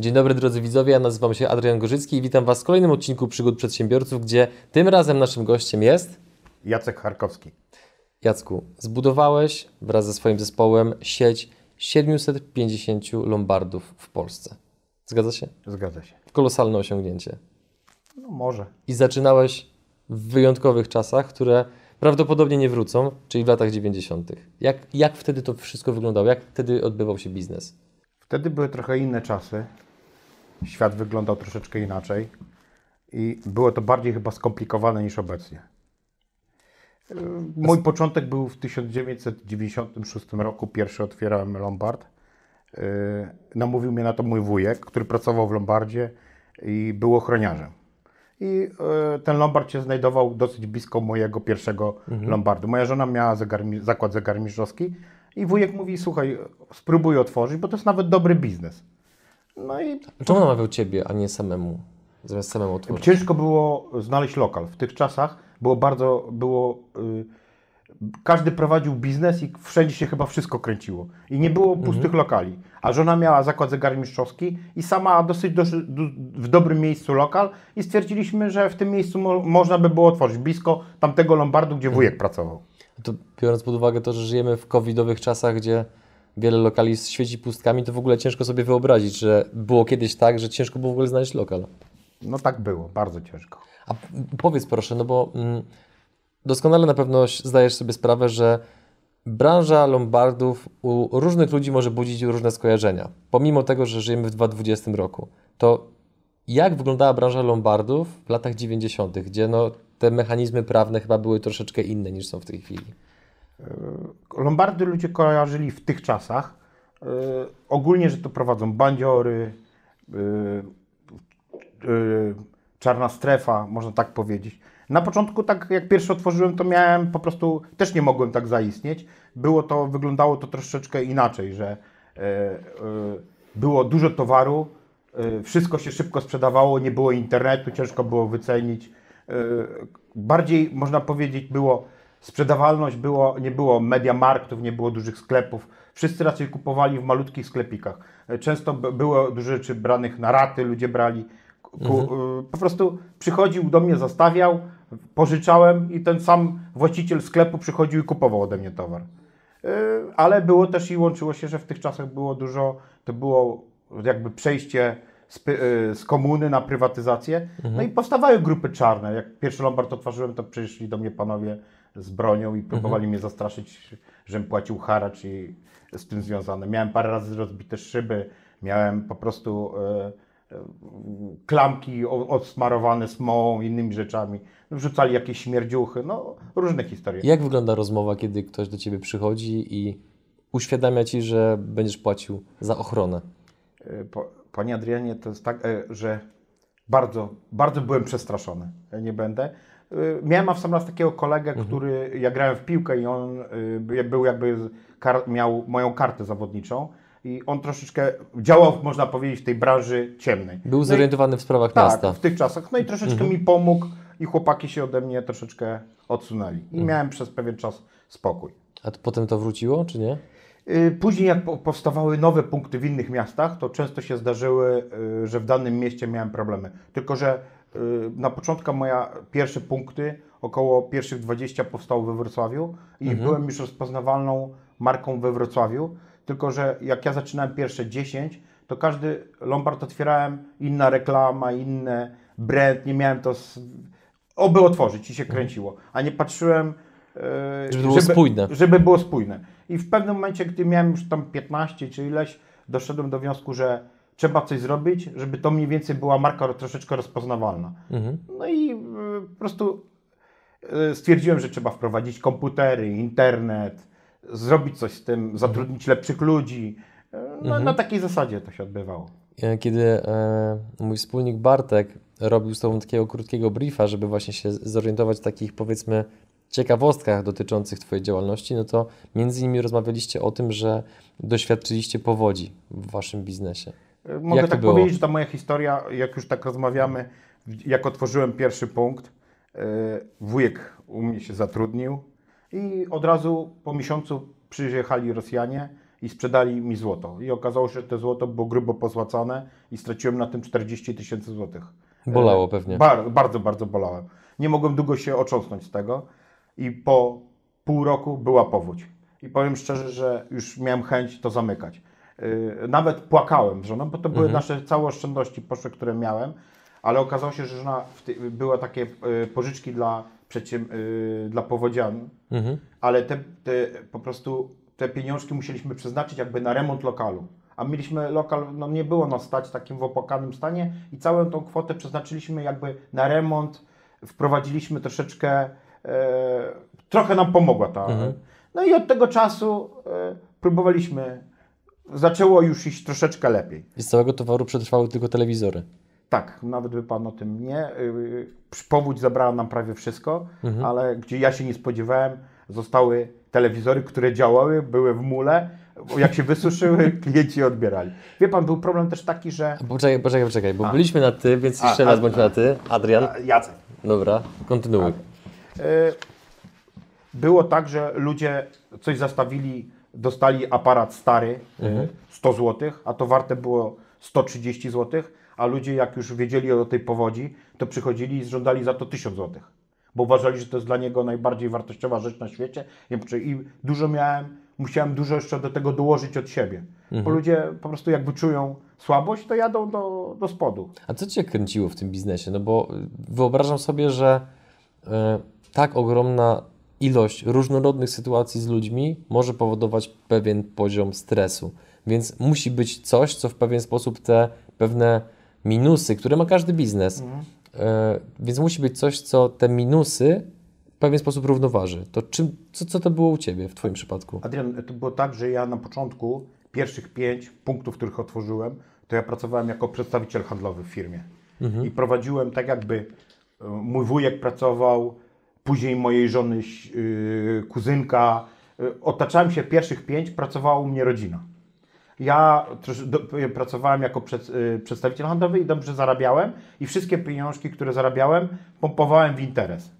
Dzień dobry drodzy widzowie, ja nazywam się Adrian Gorzycki i witam Was w kolejnym odcinku Przygód Przedsiębiorców, gdzie tym razem naszym gościem jest Jacek Charkowski. Jacku. Zbudowałeś wraz ze swoim zespołem sieć 750 lombardów w Polsce. Zgadza się? Zgadza się. Kolosalne osiągnięcie. No może. I zaczynałeś w wyjątkowych czasach, które prawdopodobnie nie wrócą, czyli w latach 90. Jak, jak wtedy to wszystko wyglądało? Jak wtedy odbywał się biznes? Wtedy były trochę inne czasy. Świat wyglądał troszeczkę inaczej i było to bardziej chyba skomplikowane niż obecnie. Mój początek był w 1996 roku. Pierwszy otwierałem Lombard. Yy, Namówił mnie na to mój wujek, który pracował w Lombardzie i był ochroniarzem. I yy, ten Lombard się znajdował dosyć blisko mojego pierwszego Lombardu. Moja żona miała zegarmi- zakład zegarmistrzowski i wujek mówi, słuchaj, spróbuj otworzyć, bo to jest nawet dobry biznes. No i Czemu namawiał Ciebie, a nie samemu? Zamiast samemu otworzyć? Ciężko było znaleźć lokal. W tych czasach było bardzo, było, y, każdy prowadził biznes i wszędzie się chyba wszystko kręciło. I nie było pustych lokali. A żona miała zakład zegarmistrzowski i sama dosyć doży, du, w dobrym miejscu lokal i stwierdziliśmy, że w tym miejscu mo, można by było otworzyć, blisko tamtego Lombardu, gdzie wujek pracował. To biorąc pod uwagę to, że żyjemy w covidowych czasach, gdzie wiele lokali świeci pustkami, to w ogóle ciężko sobie wyobrazić, że było kiedyś tak, że ciężko było w ogóle znaleźć lokal. No tak było, bardzo ciężko. A powiedz proszę, no bo mm, doskonale na pewno zdajesz sobie sprawę, że branża lombardów u różnych ludzi może budzić różne skojarzenia. Pomimo tego, że żyjemy w 2020 roku, to jak wyglądała branża lombardów w latach 90., gdzie no, te mechanizmy prawne chyba były troszeczkę inne niż są w tej chwili? Lombardy ludzie kojarzyli w tych czasach y, ogólnie, że to prowadzą bandziory, y, czarna strefa, można tak powiedzieć. Na początku, tak jak pierwszy otworzyłem, to miałem po prostu, też nie mogłem tak zaistnieć. Było to, wyglądało to troszeczkę inaczej, że było dużo towaru, wszystko się szybko sprzedawało, nie było internetu, ciężko było wycenić. Bardziej można powiedzieć było sprzedawalność, było, nie było mediamarktów, nie było dużych sklepów. Wszyscy raczej kupowali w malutkich sklepikach. Często było dużo rzeczy branych na raty, ludzie brali. Ku, y, Po prostu przychodził do mnie, zastawiał, pożyczałem i ten sam właściciel sklepu przychodził i kupował ode mnie towar. Y, Ale było też i łączyło się, że w tych czasach było dużo, to było jakby przejście z, y, z komuny na prywatyzację. No i powstawały grupy czarne. Jak pierwszy Lombard otworzyłem, to przyszli do mnie panowie z bronią i próbowali mnie zastraszyć, żebym płacił haracz i z tym związane. Miałem parę razy rozbite szyby, miałem po prostu e, e, klamki odsmarowane smołą, innymi rzeczami. Wrzucali jakieś śmierdziuchy, no różne historie. Jak wygląda rozmowa, kiedy ktoś do Ciebie przychodzi i uświadamia Ci, że będziesz płacił za ochronę? E, Panie Adrianie, to jest tak, e, że bardzo, bardzo byłem przestraszony. Ja nie będę. E, Miałem w sam raz takiego kolegę, który, ja grałem w piłkę i on by- był jakby, miał moją kartę zawodniczą i on troszeczkę działał, można powiedzieć, w tej branży ciemnej. Był No i- zorientowany w sprawach tak, miasta. w tych czasach. No i troszeczkę mi pomógł i chłopaki się ode mnie troszeczkę odsunęli. I miałem przez pewien czas spokój. A to potem to wróciło, czy nie? Y, Później jak po- powstawały nowe punkty w innych miastach, to często się zdarzyły, y, że w danym mieście miałem problemy. Tylko, że y, na początku moja pierwsze punkty, około pierwszych 20 powstało we Wrocławiu i byłem już rozpoznawalną marką we Wrocławiu. Tylko, że jak ja zaczynałem pierwsze 10, to każdy Lombard otwierałem, inna reklama, inne brand, nie miałem to, z... oby otworzyć i się kręciło, a nie patrzyłem e, Żeby było spójne. Żeby było spójne. I w pewnym momencie, gdy miałem już tam 15 czy ileś, doszedłem do wniosku, że trzeba coś zrobić, żeby to mniej więcej była marka troszeczkę rozpoznawalna. No i y, po prostu y, stwierdziłem, że trzeba wprowadzić komputery, internet, zrobić coś z tym, zatrudnić lepszych ludzi. Y, No, Na takiej zasadzie to się odbywało. kiedy e, mój wspólnik Bartek robił z tobą takiego krótkiego briefa, żeby właśnie się zorientować w takich powiedzmy ciekawostkach dotyczących Twojej działalności, no to między innymi rozmawialiście o tym, że doświadczyliście powodzi w Waszym biznesie. Mogę Jak tak powiedzieć, że ta moja historia, jak już tak rozmawiamy, jak otworzyłem pierwszy punkt, e, wujek u mnie się zatrudnił i od razu po miesiącu przyjechali Rosjanie i sprzedali mi złoto. I okazało się, że to złoto było grubo pozłacane i straciłem na tym 40 tysięcy złotych. Bolało E, pewnie. Bar, bardzo, bardzo bolałem. Nie mogłem długo się otrząsnąć z tego i po pół roku była powódź. I powiem szczerze, że już miałem chęć to zamykać. Yy, Nawet płakałem z żoną, bo to były nasze całe oszczędności poszły, które miałem, ale okazało się, że żona była takie yy, pożyczki dla, przedsięb- yy, dla powodzian, Mhm. ale te, te po prostu te pieniążki musieliśmy przeznaczyć jakby na remont lokalu. A mieliśmy lokal, no nie było nas stać w takim w opłakanym stanie i całą tą kwotę przeznaczyliśmy jakby na remont, wprowadziliśmy troszeczkę, e, trochę nam pomogła ta. No i od tego czasu e, próbowaliśmy, zaczęło już iść troszeczkę lepiej. I z całego towaru przetrwały tylko telewizory. Tak, nawet by Pan o tym nie. Yy, Powódź zabrała nam prawie wszystko, ale gdzie ja się nie spodziewałem, zostały telewizory, które działały, były w mule. Jak się wysuszyły, klienci je odbierali. Wie Pan, był problem też taki, że... Poczekaj, poczekaj, poczekaj, bo byliśmy na ty, więc A, jeszcze a, raz bądźmy na ty. Adrian. Jacek. Dobra, kontynuuj. Yy, Było tak, że ludzie coś zastawili, dostali aparat stary, yy, 100 zł, a to warte było 130 zł, a ludzie jak już wiedzieli o tej powodzi, to przychodzili i żądali za to 1000 zł. Bo uważali, że to jest dla niego najbardziej wartościowa rzecz na świecie. I dużo miałem, musiałem dużo jeszcze do tego dołożyć od siebie. Bo ludzie po prostu jak wyczują słabość, to jadą do, do spodu. A co Cię kręciło w tym biznesie? No bo y, wyobrażam sobie, że y, tak ogromna ilość różnorodnych sytuacji z ludźmi może powodować pewien poziom stresu. Więc musi być coś, co w pewien sposób te pewne minusy, które ma każdy biznes, y, więc musi być coś, co te minusy w pewien sposób równoważy. To czym, co, co to było u Ciebie w Twoim przypadku? Adrian, to było tak, że ja na początku pierwszych pięć punktów, których otworzyłem, to ja pracowałem jako przedstawiciel handlowy w firmie. I prowadziłem tak jakby e, mój wujek pracował, później mojej żony yy, kuzynka. Yy, Otaczałem się pierwszych pięć, pracowała u mnie rodzina. Ja pracowałem jako y, przedstawiciel handlowy i dobrze zarabiałem i wszystkie pieniążki, które zarabiałem, pompowałem w interes.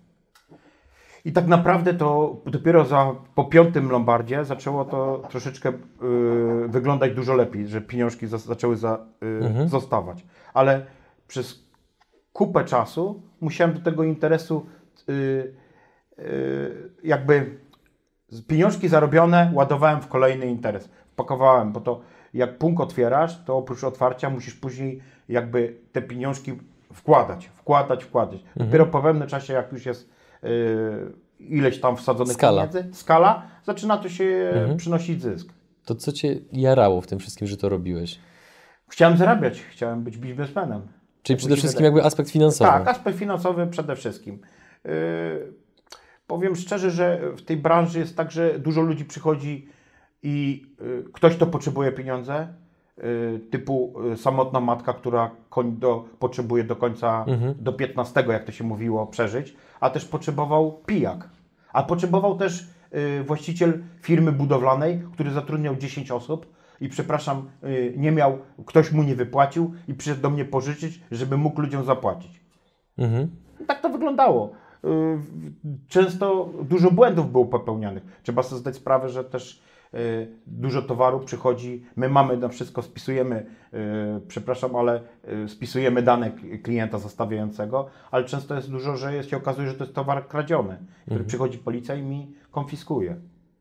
I tak naprawdę to dopiero za, po piątym Lombardzie zaczęło to troszeczkę y, wyglądać dużo lepiej, że pieniążki za, zaczęły za, y, zostawać. Ale przez kupę czasu musiałem do tego interesu y, y, jakby z- pieniążki zarobione ładowałem w kolejny interes. Wpakowałem, bo to jak punkt otwierasz, to oprócz otwarcia musisz później jakby te pieniążki wkładać, wkładać, wkładać. Dopiero po pewnym czasie, jak już jest y, ileś tam wsadzonych Skala. pieniędzy, skala, zaczyna to się przynosić zysk. To co Cię jarało w tym wszystkim, że to robiłeś? Chciałem zarabiać, chciałem być biznesmenem. Czyli przede wszystkim jakby aspekt finansowy. Tak, aspekt finansowy przede wszystkim. Yy, powiem szczerze, że w tej branży jest tak, że dużo ludzi przychodzi i yy, ktoś to potrzebuje pieniądze, yy, typu samotna matka, która koń do, potrzebuje do końca, do 15, jak to się mówiło, przeżyć, a też potrzebował pijak. A potrzebował też właściciel firmy budowlanej, który zatrudniał 10 osób i przepraszam, nie miał, ktoś mu nie wypłacił i przyszedł do mnie pożyczyć, żeby mógł ludziom zapłacić. Mhm. Tak to wyglądało. Y, Często dużo błędów było popełnianych. Trzeba sobie zdać sprawę, że też y, dużo towaru przychodzi. My mamy na wszystko, spisujemy, y, przepraszam, ale spisujemy dane klienta zostawiającego, ale często jest dużo, że jest, się okazuje, że to jest towar kradziony, który przychodzi policja i mi konfiskuje.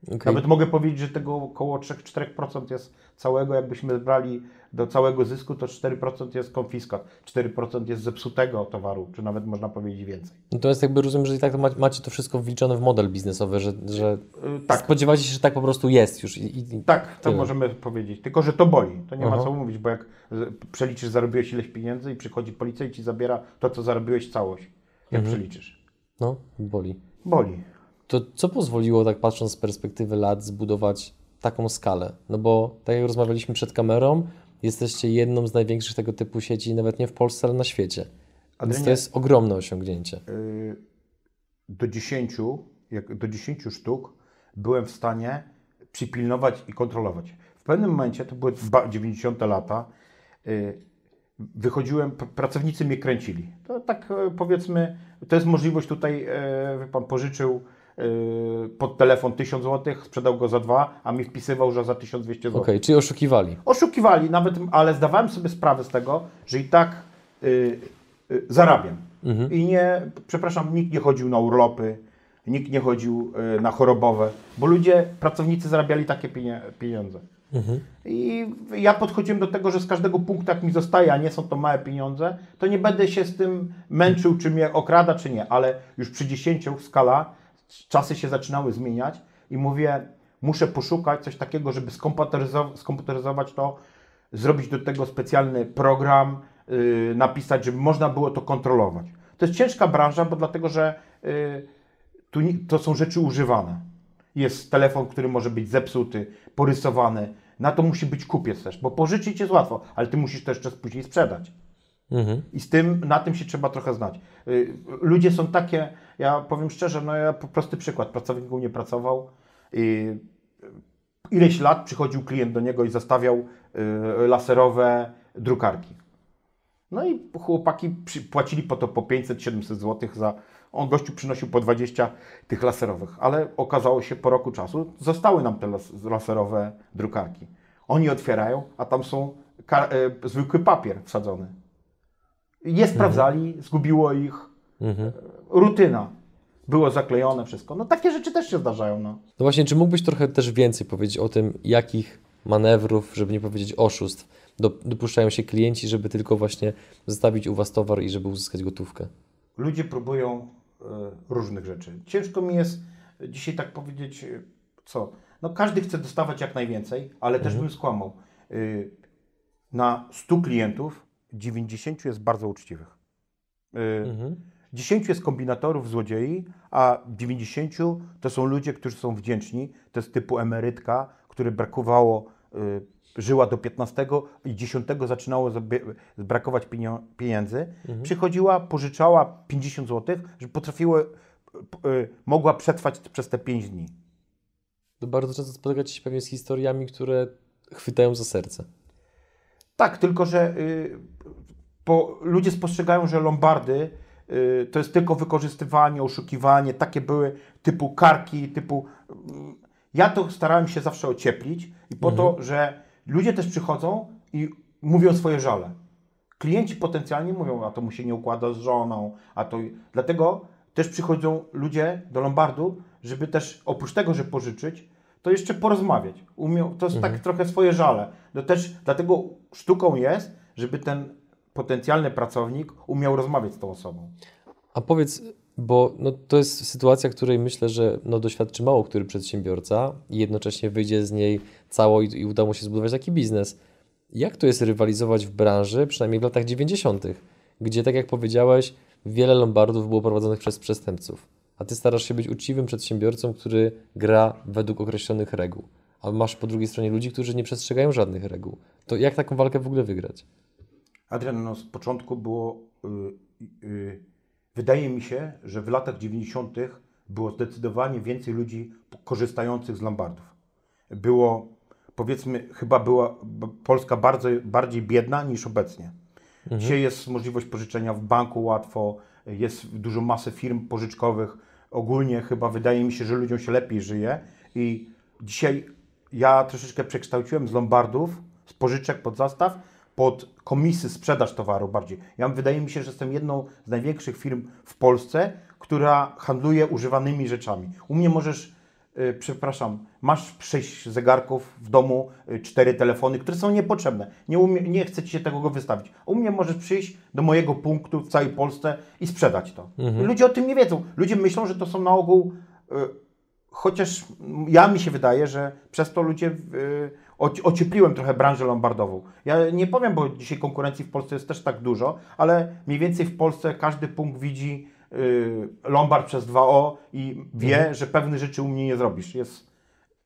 Okej. Nawet mogę powiedzieć, że tego około 3-4% jest całego, jakbyśmy brali do całego zysku, to 4% jest konfiskat, 4% jest zepsutego towaru, czy nawet można powiedzieć więcej. Natomiast jakby rozumiem, że i tak to ma- macie to wszystko wliczone w model biznesowy, że, że Yy, tak, spodziewacie się, że tak po prostu jest już. I, i, tak, to tyle. możemy powiedzieć. Tylko, że to boli. To nie ma Aha. co mówić, bo jak przeliczysz, zarobiłeś ileś pieniędzy i przychodzi policja i ci zabiera to, co zarobiłeś całość. Jak przeliczysz. No, boli. Boli. To co pozwoliło, tak patrząc z perspektywy lat, zbudować taką skalę? No bo tak jak rozmawialiśmy przed kamerą, jesteście jedną z największych tego typu sieci, nawet nie w Polsce, ale na świecie. Więc to jest ogromne osiągnięcie. y, do 10, jak do 10 sztuk byłem w stanie przypilnować i kontrolować. W pewnym momencie, to były dwa- 90 lata, y, wychodziłem, pracownicy mnie kręcili. To tak e, powiedzmy, to jest możliwość tutaj, wie pan pożyczył pod telefon 1000 zł, sprzedał go za dwa, a mi wpisywał, że za 1200 zł. Okej, czyli oszukiwali. Oszukiwali nawet, ale zdawałem sobie sprawę z tego, że i tak y, y, zarabiam. I nie, przepraszam, nikt nie chodził na urlopy, nikt nie chodził y, na chorobowe, bo ludzie, pracownicy zarabiali takie pieniądze. I ja podchodziłem do tego, że z każdego punktu, jak mi zostaje, a nie są to małe pieniądze, to nie będę się z tym męczył, czy mnie okrada, czy nie, ale już przy 10 skala czasy się zaczynały zmieniać i mówię, muszę poszukać coś takiego, żeby skomputeryzować, skomputeryzować to, zrobić do tego specjalny program, yy, napisać, żeby można było to kontrolować. To jest ciężka branża, bo dlatego, że yy, tu ni- to są rzeczy używane. Jest telefon, który może być zepsuty, porysowany. Na to musi być kupiec też, bo pożyczyć jest łatwo, ale ty musisz to jeszcze później sprzedać. Mhm. I z tym, na tym się trzeba trochę znać. Y, Ludzie są takie, ja powiem szczerze, no ja prosty przykład, pracownik u mnie pracował i ileś lat przychodził klient do niego i zostawiał y, laserowe drukarki. No i chłopaki płacili po to po 500-700 zł za. On gościu przynosił po 20 tych laserowych, ale okazało się po roku czasu, zostały nam te las, laserowe drukarki. Oni otwierają, a tam są e, zwykły papier wsadzony. Je sprawdzali, zgubiło ich. Mhm. Rutyna. Było zaklejone wszystko. No takie rzeczy też się zdarzają. No. No właśnie, czy mógłbyś trochę też więcej powiedzieć o tym, jakich manewrów, żeby nie powiedzieć oszustw, do, dopuszczają się klienci, żeby tylko właśnie zostawić u Was towar i żeby uzyskać gotówkę? Ludzie próbują e, różnych rzeczy. Ciężko mi jest dzisiaj tak powiedzieć, e, co. No każdy chce dostawać jak najwięcej, ale też bym skłamał. Y, Na 100 klientów 90 jest bardzo uczciwych. Y, Mhm. 10 jest kombinatorów, złodziei, a 90 to są ludzie, którzy są wdzięczni. To jest typu emerytka, który brakowało, y, żyła do 15 i 10 zaczynało brakować pienio- pieniędzy. Przychodziła, pożyczała 50 zł, że potrafiły, y, mogła przetrwać przez te 5 dni. To bardzo często spotykacie się pewnie z historiami, które chwytają za serce. Tak, tylko że y, bo ludzie spostrzegają, że lombardy y, to jest tylko wykorzystywanie, oszukiwanie, takie były typu karki, typu. mm, Ja to starałem się zawsze ocieplić i po to, że ludzie też przychodzą i mówią swoje żale. Klienci potencjalnie mówią, a to mu się nie układa z żoną, a to. Dlatego też przychodzą ludzie do lombardu, żeby też oprócz tego, że pożyczyć, to jeszcze porozmawiać. To jest tak trochę swoje żale. No też dlatego sztuką jest, żeby ten potencjalny pracownik umiał rozmawiać z tą osobą. A powiedz, bo no, to jest sytuacja, której myślę, że no, doświadczy mało który przedsiębiorca i jednocześnie wyjdzie z niej cało i, i uda mu się zbudować taki biznes. Jak to jest rywalizować w branży, przynajmniej w latach 90., gdzie, tak jak powiedziałeś, wiele lombardów było prowadzonych przez przestępców, a ty starasz się być uczciwym przedsiębiorcą, który gra według określonych reguł, a masz po drugiej stronie ludzi, którzy nie przestrzegają żadnych reguł. To jak taką walkę w ogóle wygrać? Adrian, no z początku było, y, y, wydaje mi się, że w latach 90. było zdecydowanie więcej ludzi korzystających z lombardów. Było, powiedzmy, chyba była Polska bardzo, bardziej biedna niż obecnie. Dzisiaj jest możliwość pożyczenia w banku łatwo, jest dużo masy firm pożyczkowych. Ogólnie chyba wydaje mi się, że ludziom się lepiej żyje i dzisiaj ja troszeczkę przekształciłem z lombardów, z pożyczek pod zastaw, pod komisy sprzedaż towaru bardziej. Ja wydaje mi się, że jestem jedną z największych firm w Polsce, która handluje używanymi rzeczami. U mnie możesz, przepraszam, masz sześć zegarków w domu, y, cztery telefony, które są niepotrzebne. Nie, umie, nie chcę Ci się tego wystawić. U mnie możesz przyjść do mojego punktu w całej Polsce i sprzedać to. Ludzie o tym nie wiedzą. Ludzie myślą, że to są na ogół y, Chociaż ja mi się wydaje, że przez to ludzie y, oci- ociepliłem trochę branżę lombardową. Ja nie powiem, bo dzisiaj konkurencji w Polsce jest też tak dużo, ale mniej więcej w Polsce każdy punkt widzi lombard przez 2O i wie, że pewne rzeczy u mnie nie zrobisz. Jest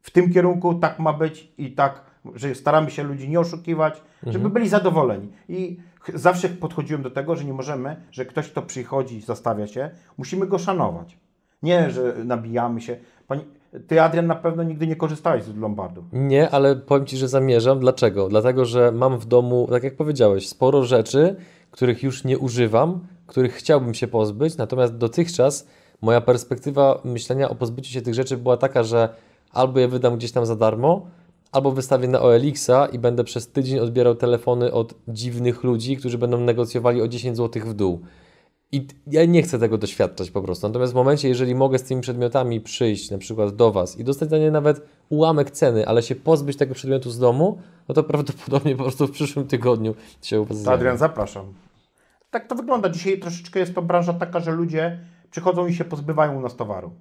w tym kierunku tak ma być i tak że staramy się ludzi nie oszukiwać, żeby byli zadowoleni. I zawsze podchodziłem do tego, że nie możemy, że ktoś, kto przychodzi, zastawia się, musimy go szanować. Nie, że nabijamy się. Pani, ty, Adrian, na pewno nigdy nie korzystałeś z Lombardu. Nie, ale powiem Ci, że zamierzam. Dlaczego? Dlatego, że mam w domu, tak jak powiedziałeś, sporo rzeczy, których już nie używam, których chciałbym się pozbyć, natomiast dotychczas moja perspektywa myślenia o pozbyciu się tych rzeczy była taka, że albo je wydam gdzieś tam za darmo, albo wystawię na OLX-a i będę przez tydzień odbierał telefony od dziwnych ludzi, którzy będą negocjowali o 10 zł w dół. I ja nie chcę tego doświadczać po prostu. Natomiast w momencie, jeżeli mogę z tymi przedmiotami przyjść na przykład do Was i dostać za nie nawet ułamek ceny, ale się pozbyć tego przedmiotu z domu, no to prawdopodobnie po prostu w przyszłym tygodniu się u Was To zjawi. Adrian, zapraszam. Tak to wygląda. Dzisiaj troszeczkę jest to branża taka, że ludzie przychodzą i się pozbywają u nas towaru.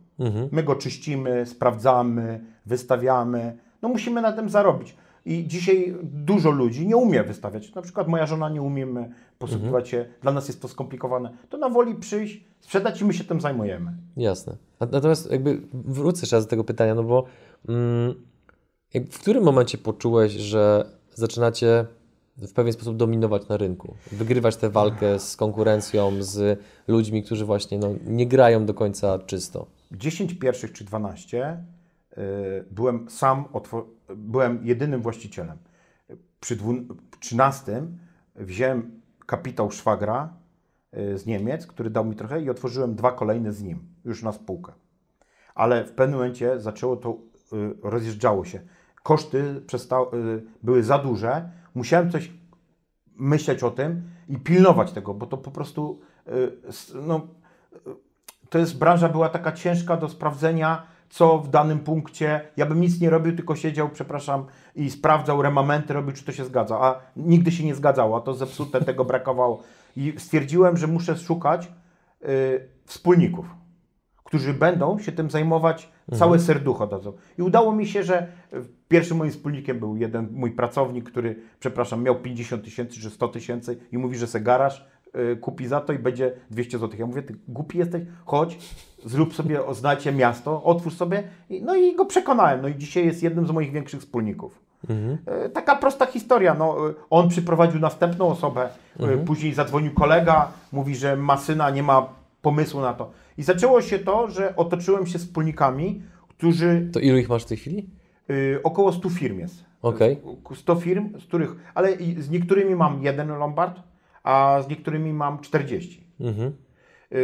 My go czyścimy, sprawdzamy, wystawiamy. No musimy na tym zarobić. I dzisiaj dużo ludzi nie umie wystawiać. Na przykład moja żona nie umiemy posługiwać się, dla nas jest to skomplikowane. To na woli przyjść, sprzedać i my się tym zajmujemy. Jasne. Natomiast jakby wrócę jeszcze raz do tego pytania, no bo mm, w którym momencie poczułeś, że zaczynacie w pewien sposób dominować na rynku, wygrywać tę walkę z konkurencją, z ludźmi, którzy właśnie no, nie grają do końca czysto? 10 pierwszych czy 12 y, byłem sam, byłem jedynym właścicielem. Przy dwu- 13 wziąłem kapitał szwagra y, z Niemiec, który dał mi trochę i otworzyłem dwa kolejne z nim, już na spółkę. Ale w pewnym momencie zaczęło to, y, rozjeżdżało się. Koszty były za duże, musiałem coś myśleć o tym i pilnować tego, bo to po prostu y, no, to jest branża była taka ciężka do sprawdzenia, co w danym punkcie. Ja bym nic nie robił, tylko siedział, przepraszam, i sprawdzał remamenty, robił, czy to się zgadza. A nigdy się nie zgadzało, a to zepsute, tego brakowało. I stwierdziłem, że muszę szukać y, wspólników, którzy będą się tym zajmować całe serducho dadzą. I udało mi się, że y, pierwszym moim wspólnikiem był jeden mój pracownik, który, przepraszam, miał 50 tysięcy czy 100 tysięcy i mówi, że se garaż y, kupi za to i będzie 200 zł. Ja mówię, ty głupi jesteś, chodź, zrób sobie, oznajcie miasto, otwórz sobie. No i go przekonałem. No i dzisiaj jest jednym z moich większych wspólników. E, Taka prosta historia. No, e, on przyprowadził następną osobę, e, później zadzwonił kolega, mówi, że ma syna, nie ma pomysłu na to. I zaczęło się to, że otoczyłem się wspólnikami, którzy To ilu ich masz w tej chwili? y, około 100 firm jest. Okej. 100 firm, z których, ale z niektórymi mam jeden Lombard, a z niektórymi mam 40. Mhm. Yy,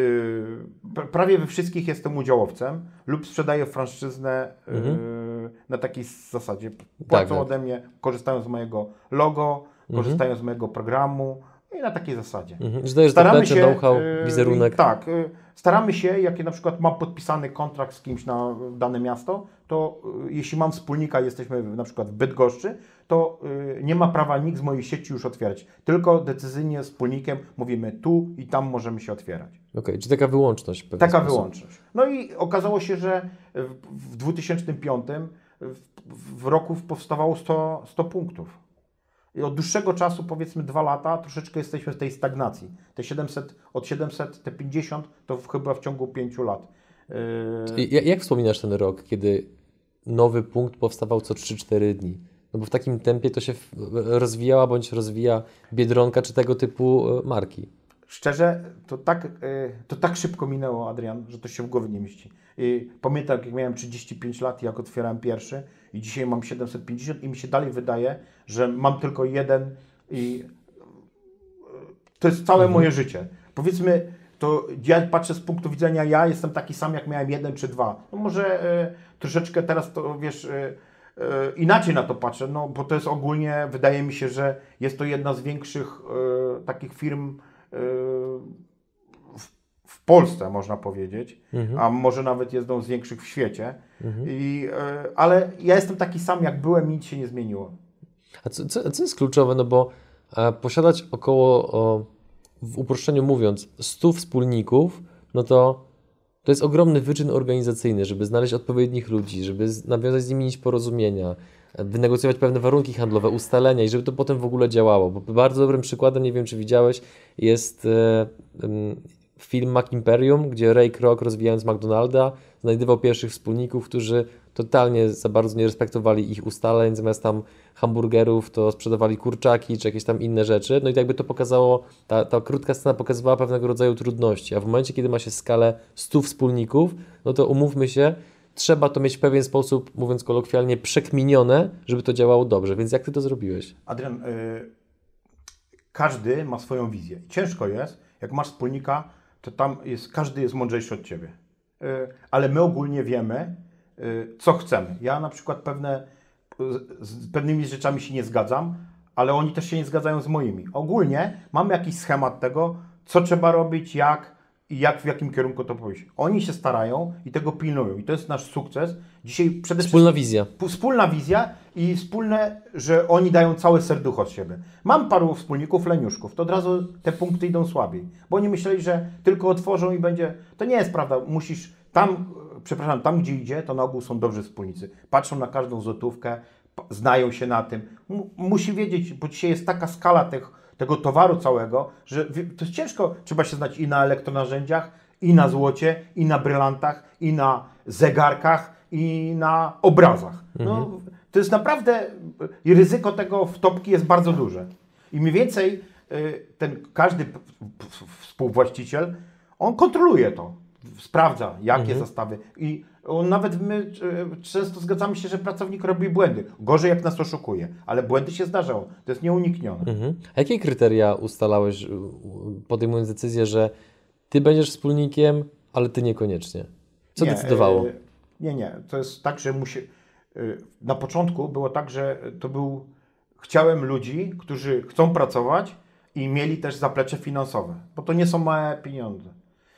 pra- prawie we wszystkich jestem udziałowcem lub sprzedaję franczyznę yy, na takiej zasadzie. Płacą tak. ode mnie, korzystają z mojego logo, korzystają z mojego programu i na takiej zasadzie. Mhm. Że dajesz zaplecze, know-how, yy, wizerunek. Tak, staramy się, jak na przykład mam podpisany kontrakt z kimś na dane miasto, to yy, jeśli mam wspólnika, jesteśmy na przykład w Bydgoszczy, to yy, nie ma prawa nikt z mojej sieci już otwierać. Tylko decyzyjnie z wspólnikiem mówimy tu i tam możemy się otwierać. Okej, czyli taka wyłączność. Taka sposób. wyłączność. No i okazało się, że w, w 2005 w, w roku powstawało 100, 100 punktów. Od dłuższego czasu, powiedzmy dwa lata, troszeczkę jesteśmy w tej stagnacji. Te 700, od 700, te 50 to chyba w ciągu 5 lat. Yy, Jak wspominasz ten rok, kiedy nowy punkt powstawał co 3-4 dni? No bo w takim tempie to się rozwijała bądź rozwija Biedronka czy tego typu e, marki. Szczerze, to tak, y, to tak szybko minęło, Adrian, że to się w głowie nie mieści. I pamiętam, jak miałem 35 lat, jak otwierałem pierwszy i dzisiaj mam 750 i mi się dalej wydaje, że mam tylko jeden i y, to jest całe moje życie. Powiedzmy, to ja patrzę z punktu widzenia, ja jestem taki sam, jak miałem jeden czy dwa. No może y, troszeczkę teraz to, wiesz, y, inaczej na to patrzę, no bo to jest ogólnie, wydaje mi się, że jest to jedna z większych y, takich firm w, Polsce, można powiedzieć, a może nawet jedną z większych w świecie. I, y, ale ja jestem taki sam, jak byłem, nic się nie zmieniło. A co, co, co jest kluczowe? No bo e, posiadać około, o, w uproszczeniu mówiąc, 100 wspólników, no to to jest ogromny wyczyn organizacyjny, żeby znaleźć odpowiednich ludzi, żeby nawiązać z nimi porozumienia, e, wynegocjować pewne warunki handlowe, ustalenia i żeby to potem w ogóle działało. Bo bardzo dobrym przykładem, nie wiem czy widziałeś, jest e, film Mac Imperium, gdzie Ray Kroc rozwijając McDonalda znajdywał pierwszych wspólników, którzy totalnie za bardzo nie respektowali ich ustaleń, zamiast tam hamburgerów to sprzedawali kurczaki czy jakieś tam inne rzeczy. No i jakby to pokazało, ta, ta krótka scena pokazywała pewnego rodzaju trudności, a w momencie, kiedy ma się skalę 100 wspólników, no to umówmy się, trzeba to mieć w pewien sposób, mówiąc kolokwialnie, przekminione, żeby to działało dobrze. Więc jak ty to zrobiłeś? Adrian, y, każdy ma swoją wizję. Ciężko jest, jak masz wspólnika, to tam jest, każdy jest mądrzejszy od ciebie. Y, ale my ogólnie wiemy, y, co chcemy. Ja na przykład pewne, z pewnymi rzeczami się nie zgadzam, ale oni też się nie zgadzają z moimi. Ogólnie mamy jakiś schemat tego, co trzeba robić, jak i jak w jakim kierunku to pójść. Oni się starają i tego pilnują. I to jest nasz sukces. Dzisiaj przede Wspólna wszystkim wizja. Wspólna wizja i wspólne, że oni dają całe serducho od siebie. Mam paru wspólników leniuszków, to od razu te punkty idą słabiej, bo oni myśleli, że tylko otworzą i będzie. To nie jest prawda. Musisz tam, przepraszam, tam gdzie idzie, to na ogół są dobrzy wspólnicy. Patrzą na każdą złotówkę, znają się na tym. Mu- musi wiedzieć, bo dzisiaj jest taka skala tych, tego towaru całego, że to jest ciężko. Trzeba się znać i na elektronarzędziach, i na złocie, i na brylantach, i na zegarkach, i na obrazach. No, to jest naprawdę, i ryzyko tego w topki jest bardzo duże. I mniej więcej y, ten każdy współwłaściciel, on kontroluje to, sprawdza jakie zastawy i on, nawet my y, często zgadzamy się, że pracownik robi błędy. Gorzej jak nas oszukuje, ale błędy się zdarzają, to jest nieuniknione. Mhm. A jakie kryteria ustalałeś, podejmując decyzję, że ty będziesz wspólnikiem, ale ty niekoniecznie? Co Nie, decydowało? y, Nie, nie. To jest tak, że musi. y, Na początku było tak, że to był. Chciałem ludzi, którzy chcą pracować i mieli też zaplecze finansowe, bo to nie są małe pieniądze.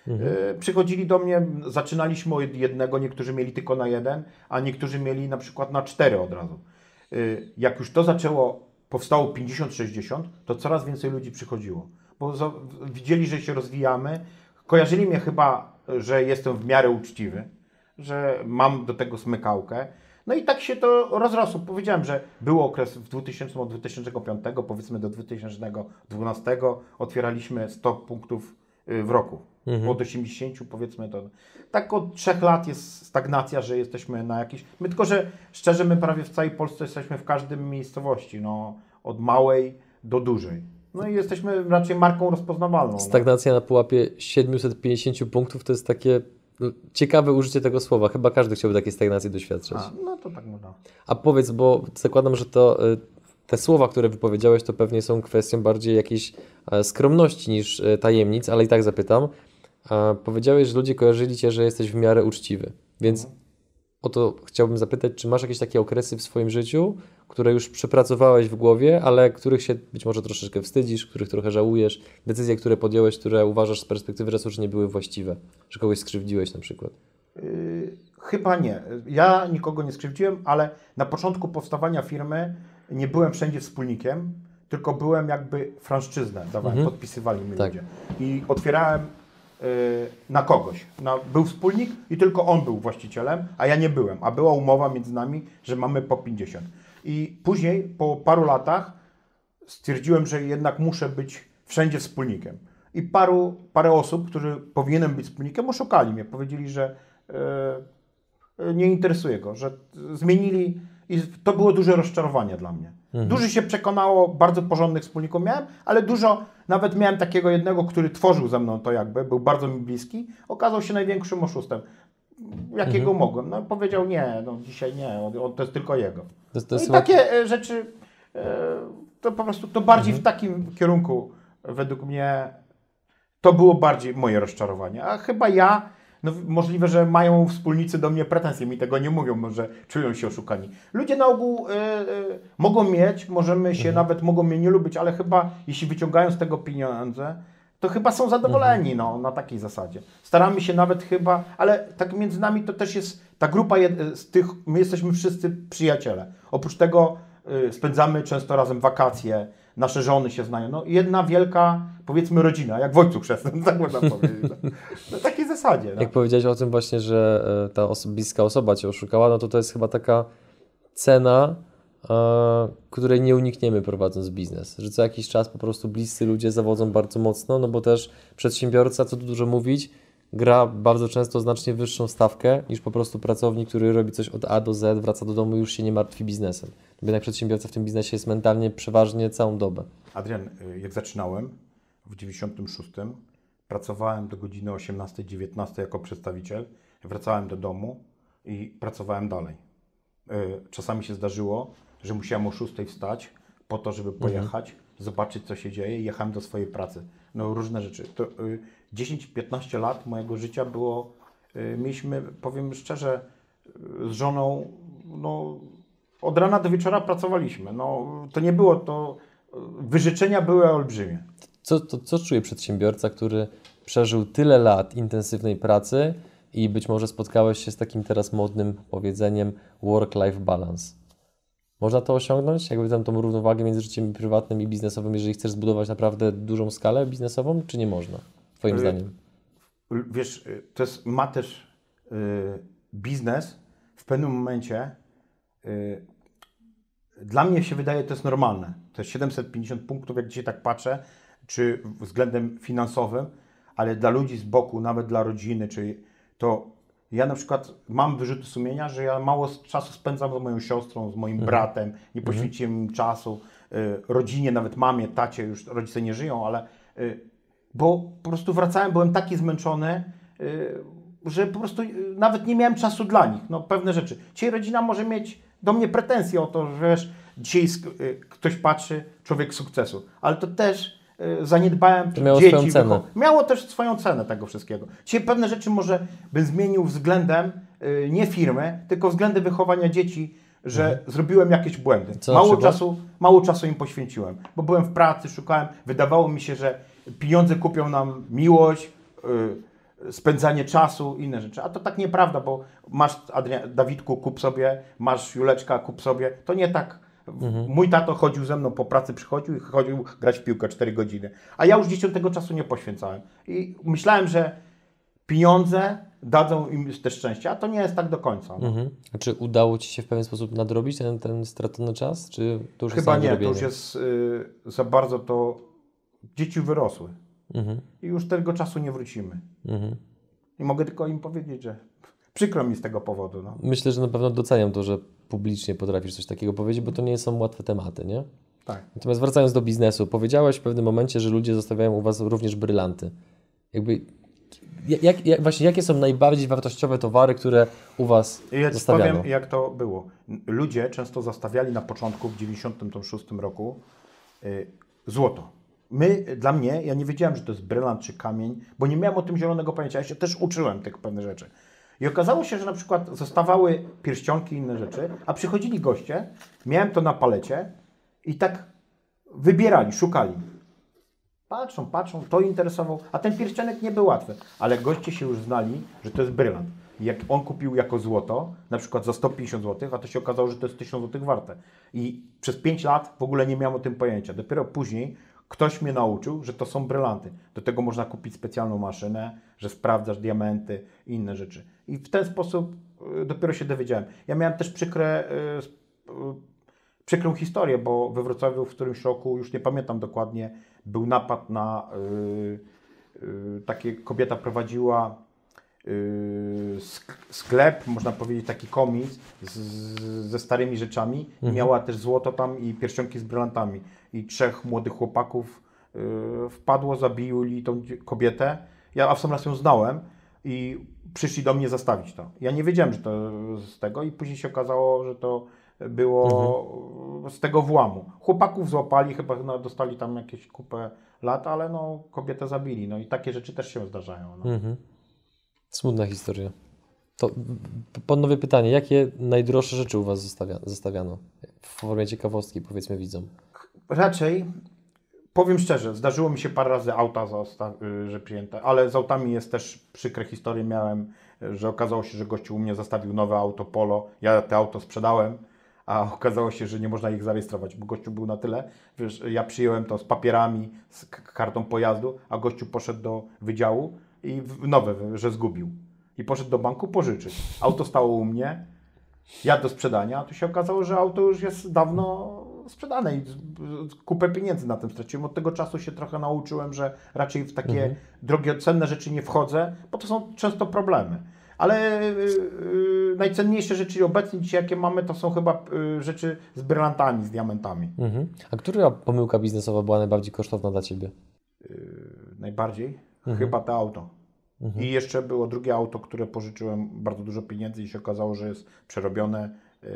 Y, Przychodzili do mnie, zaczynaliśmy od jednego, niektórzy mieli tylko na jeden, a niektórzy mieli na przykład na cztery od razu. Y, Jak już to zaczęło, powstało 50-60, to coraz więcej ludzi przychodziło, bo widzieli, że się rozwijamy. Kojarzyli mnie chyba, że jestem w miarę uczciwy, że mam do tego smykałkę. No i tak się to rozrosło. Powiedziałem, że był okres w 2000 od 2005, powiedzmy do 2012, otwieraliśmy 100 punktów w roku. Od 80 powiedzmy to. Tak od trzech lat jest stagnacja, że jesteśmy na jakiejś. My tylko, że szczerze, my prawie w całej Polsce jesteśmy w każdym miejscowości, no, od małej do dużej. No i jesteśmy raczej marką rozpoznawalną. no. Stagnacja na pułapie 750 punktów to jest takie no, ciekawe użycie tego słowa. Chyba każdy chciałby takiej stagnacji doświadczać. A, no to tak można. A powiedz, bo zakładam, że to y, te słowa, które wypowiedziałeś, to pewnie są kwestią bardziej jakiejś e, skromności niż e, tajemnic, ale i tak zapytam. E, Powiedziałeś, że ludzie kojarzyli cię, że jesteś w miarę uczciwy, więc o to chciałbym zapytać, czy masz jakieś takie okresy w swoim życiu, które już przepracowałeś w głowie, ale których się być może troszeczkę wstydzisz, których trochę żałujesz, decyzje, które podjąłeś, które uważasz z perspektywy czasu, że nie były właściwe, że kogoś skrzywdziłeś na przykład. Yy, chyba nie. Ja nikogo nie skrzywdziłem, ale na początku powstawania firmy nie byłem wszędzie wspólnikiem, tylko byłem jakby franszczyznę dawałem, podpisywali mi Tak. ludzie. I otwierałem yy, na kogoś. Na, był wspólnik i tylko on był właścicielem, a ja nie byłem. A była umowa między nami, że mamy po 50. I później, po paru latach, stwierdziłem, że jednak muszę być wszędzie wspólnikiem. I paru, parę osób, którzy powinienem być wspólnikiem, oszukali mnie. Powiedzieli, że e, e, nie interesuje go, że zmienili i to było duże rozczarowanie dla mnie. Dużo się przekonało, bardzo porządnych wspólników miałem, ale dużo, nawet miałem takiego jednego, który tworzył ze mną to jakby, był bardzo mi bliski, okazał się największym oszustem. Jakiego mogłem? No powiedział nie, no dzisiaj nie, on, on, to jest tylko jego. To, to No jest i takie e, rzeczy, e, to po prostu to bardziej w takim kierunku, według mnie, to było bardziej moje rozczarowanie. A chyba ja, no możliwe, że mają wspólnicy do mnie pretensje, mi tego nie mówią, może czują się oszukani. Ludzie na ogół e, e, mogą mieć, możemy się nawet, mogą mnie nie lubić, ale chyba jeśli wyciągają z tego pieniądze, to chyba są zadowoleni no, na takiej zasadzie. Staramy się nawet chyba, ale tak między nami to też jest ta grupa jed- z tych, my jesteśmy wszyscy przyjaciele. Oprócz tego y, spędzamy często razem wakacje, nasze żony się znają. No jedna wielka, powiedzmy rodzina, jak w ojcu chrzestnym, tak można powiedzieć. No. Takiej zasadzie. No. Jak powiedziałeś o tym właśnie, że e, ta oso- bliska osoba cię oszukała, no to to jest chyba taka cena, e, której nie unikniemy prowadząc biznes. Że co jakiś czas po prostu bliscy ludzie zawodzą bardzo mocno, no bo też przedsiębiorca, co tu dużo mówić, gra bardzo często znacznie wyższą stawkę niż po prostu pracownik, który robi coś od A do Z, wraca do domu i już się nie martwi biznesem. Jednak przedsiębiorca w tym biznesie jest mentalnie przeważnie całą dobę. Adrian, y, jak zaczynałem w 96, pracowałem do godziny 18-19 jako przedstawiciel, wracałem do domu i pracowałem dalej. Y, Czasami się zdarzyło, że musiałem o 6 wstać po to, żeby pojechać, zobaczyć co się dzieje i jechałem do swojej pracy. No różne rzeczy. To y, 10-15 lat mojego życia było, y, mieliśmy, powiem szczerze, z żoną, no od rana do wieczora pracowaliśmy. No to nie było to, wyżyczenia były olbrzymie. Co, to, co czuje przedsiębiorca, który przeżył tyle lat intensywnej pracy i być może spotkałeś się z takim teraz modnym powiedzeniem work-life balance? Można to osiągnąć? Jakby tam tą równowagę między życiem prywatnym i biznesowym, jeżeli chcesz zbudować naprawdę dużą skalę biznesową, czy nie można? Twoim Y, zdaniem? L- Wiesz, y, to jest, ma też y, biznes w pewnym momencie. Y, dla mnie się wydaje, to jest normalne. To jest 750 punktów, jak dzisiaj tak patrzę, czy względem finansowym, ale dla ludzi z boku, nawet dla rodziny, czy to ja na przykład mam wyrzuty sumienia, że ja mało czasu spędzam z moją siostrą, z moim bratem, nie poświęciłem im czasu, y, rodzinie, nawet mamie, tacie, już rodzice nie żyją, ale y, bo po prostu wracałem, byłem taki zmęczony, y, że po prostu y, nawet nie miałem czasu dla nich, no pewne rzeczy. Dzisiaj rodzina może mieć do mnie pretensje o to, że wiesz, dzisiaj y, ktoś patrzy, człowiek sukcesu, ale to też zaniedbałem To miało dzieci. swoją cenę. Miało też swoją cenę tego wszystkiego. Dzisiaj pewne rzeczy może bym zmienił względem y, nie firmy, tylko względem wychowania dzieci, że zrobiłem jakieś błędy. Co mało czasu, mało czasu im poświęciłem, bo byłem w pracy, szukałem, wydawało mi się, że pieniądze kupią nam miłość, y, spędzanie czasu, inne rzeczy. A to tak nieprawda, bo masz Adria- Dawidku, kup sobie, masz Juleczka, kup sobie. To nie tak. Mój tato chodził ze mną po pracy, przychodził i chodził grać w piłkę 4 godziny. A ja już dzieciom tego czasu nie poświęcałem. I myślałem, że pieniądze dadzą im też szczęście, a to nie jest tak do końca. No. Mhm. A czy udało Ci się w pewien sposób nadrobić ten, ten stracony czas? Czy to już Chyba jest nie, to już jest y, za bardzo to. Dzieci wyrosły Mhm. i już tego czasu nie wrócimy. Mhm. I mogę tylko im powiedzieć, że przykro mi z tego powodu. No. Myślę, że na pewno doceniam to, że publicznie potrafisz coś takiego powiedzieć, bo to nie są łatwe tematy, nie? Tak. Natomiast wracając do biznesu, powiedziałeś w pewnym momencie, że ludzie zostawiają u Was również brylanty. Jakby, jak, jak, właśnie, jakie są najbardziej wartościowe towary, które u Was Ja zostawiano? powiem, jak to było. Ludzie często zastawiali na początku, w 96 roku, y, złoto. My, dla mnie, ja nie wiedziałem, że to jest brylant czy kamień, bo nie miałem o tym zielonego pojęcia. Ja się też uczyłem tych pewnych rzeczy. I okazało się, że na przykład zostawały pierścionki i inne rzeczy, a przychodzili goście, miałem to na palecie i tak wybierali, szukali. Patrzą, patrzą, to interesował, a ten pierścionek nie był łatwy, ale goście się już znali, że to jest brylant. I Jak on kupił jako złoto, na przykład za 150 zł, a to się okazało, że to jest 1000 zł warte. I przez 5 lat w ogóle nie miałem o tym pojęcia. Dopiero później ktoś mnie nauczył, że to są brylanty. Do tego można kupić specjalną maszynę, że sprawdzasz diamenty i inne rzeczy. I w ten sposób y, dopiero się dowiedziałem. Ja miałem też przykre y, y, przykrą historię, bo we Wrocławiu w którymś roku, już nie pamiętam dokładnie, był napad na takie kobieta prowadziła sklep, można powiedzieć taki komis z, ze starymi rzeczami. I Miała też złoto tam i pierścionki z brylantami. I trzech młodych chłopaków y, wpadło, zabili tą kobietę. Ja w sam raz ją znałem i przyszli do mnie zastawić to. Ja nie wiedziałem, że to z tego i później się okazało, że to było z tego włamu. Chłopaków złapali, chyba no, dostali tam jakieś kupę lat, ale no kobietę zabili. No i takie rzeczy też się zdarzają. No. Mhm. Smutna historia. To p- panowie pytanie, jakie najdroższe rzeczy u Was zostawia, zostawiano? W formie ciekawostki, powiedzmy widzom. Raczej, powiem szczerze, zdarzyło mi się parę razy auta, y, że przyjęte, ale z autami jest też przykre historie. Miałem, y, że okazało się, że gościu u mnie zostawił nowe auto Polo. Ja te auto sprzedałem, a okazało się, że nie można ich zarejestrować, bo gościu był na tyle, wiesz, ja przyjąłem to z papierami, z kartą pojazdu, a gościu poszedł do wydziału i w- nowe, że zgubił. I poszedł do banku pożyczyć. Auto stało u mnie, ja do sprzedania, a tu się okazało, że auto już jest dawno sprzedane i kupę pieniędzy na tym straciłem. Od tego czasu się trochę nauczyłem, że raczej w takie Mhm. drogie, cenne rzeczy nie wchodzę, bo to są często problemy. Ale y, y, najcenniejsze rzeczy obecnie dzisiaj, jakie mamy, to są chyba y, rzeczy z brylantami, z diamentami. Mhm. A która pomyłka biznesowa była najbardziej kosztowna dla Ciebie? Najbardziej Mhm. chyba to auto. I jeszcze było drugie auto, które pożyczyłem bardzo dużo pieniędzy i się okazało, że jest przerobione y,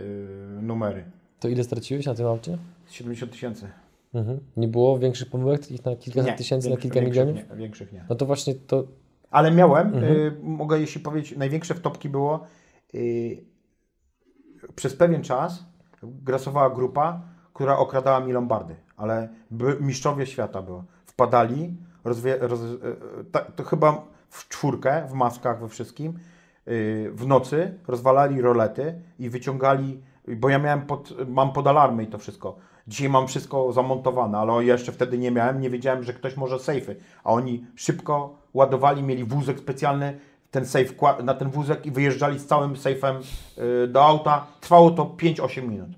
numery. To ile straciłeś na tym aucie? 70 tysięcy. Mhm. Nie było większych pomyłek, takich na kilkaset tysięcy, na kilka milionów? Nie, większych nie. No to właśnie to... Ale miałem, Mhm. y, mogę jeśli powiedzieć, największe wtopki było y, przez pewien czas grasowała grupa, która okradała mi lombardy, ale by, mistrzowie świata było. Wpadali, rozwie, roz, y, ta, to chyba w czwórkę, w maskach, we wszystkim, y, w nocy rozwalali rolety i wyciągali, bo ja miałem pod, mam pod alarmy i to wszystko. Dzisiaj mam wszystko zamontowane, ale jeszcze wtedy nie miałem, nie wiedziałem, że ktoś może sejfy, a oni szybko ładowali, mieli wózek specjalny, ten sejf kła- na ten wózek i wyjeżdżali z całym sejfem y, do auta. Trwało to 5-8 minut.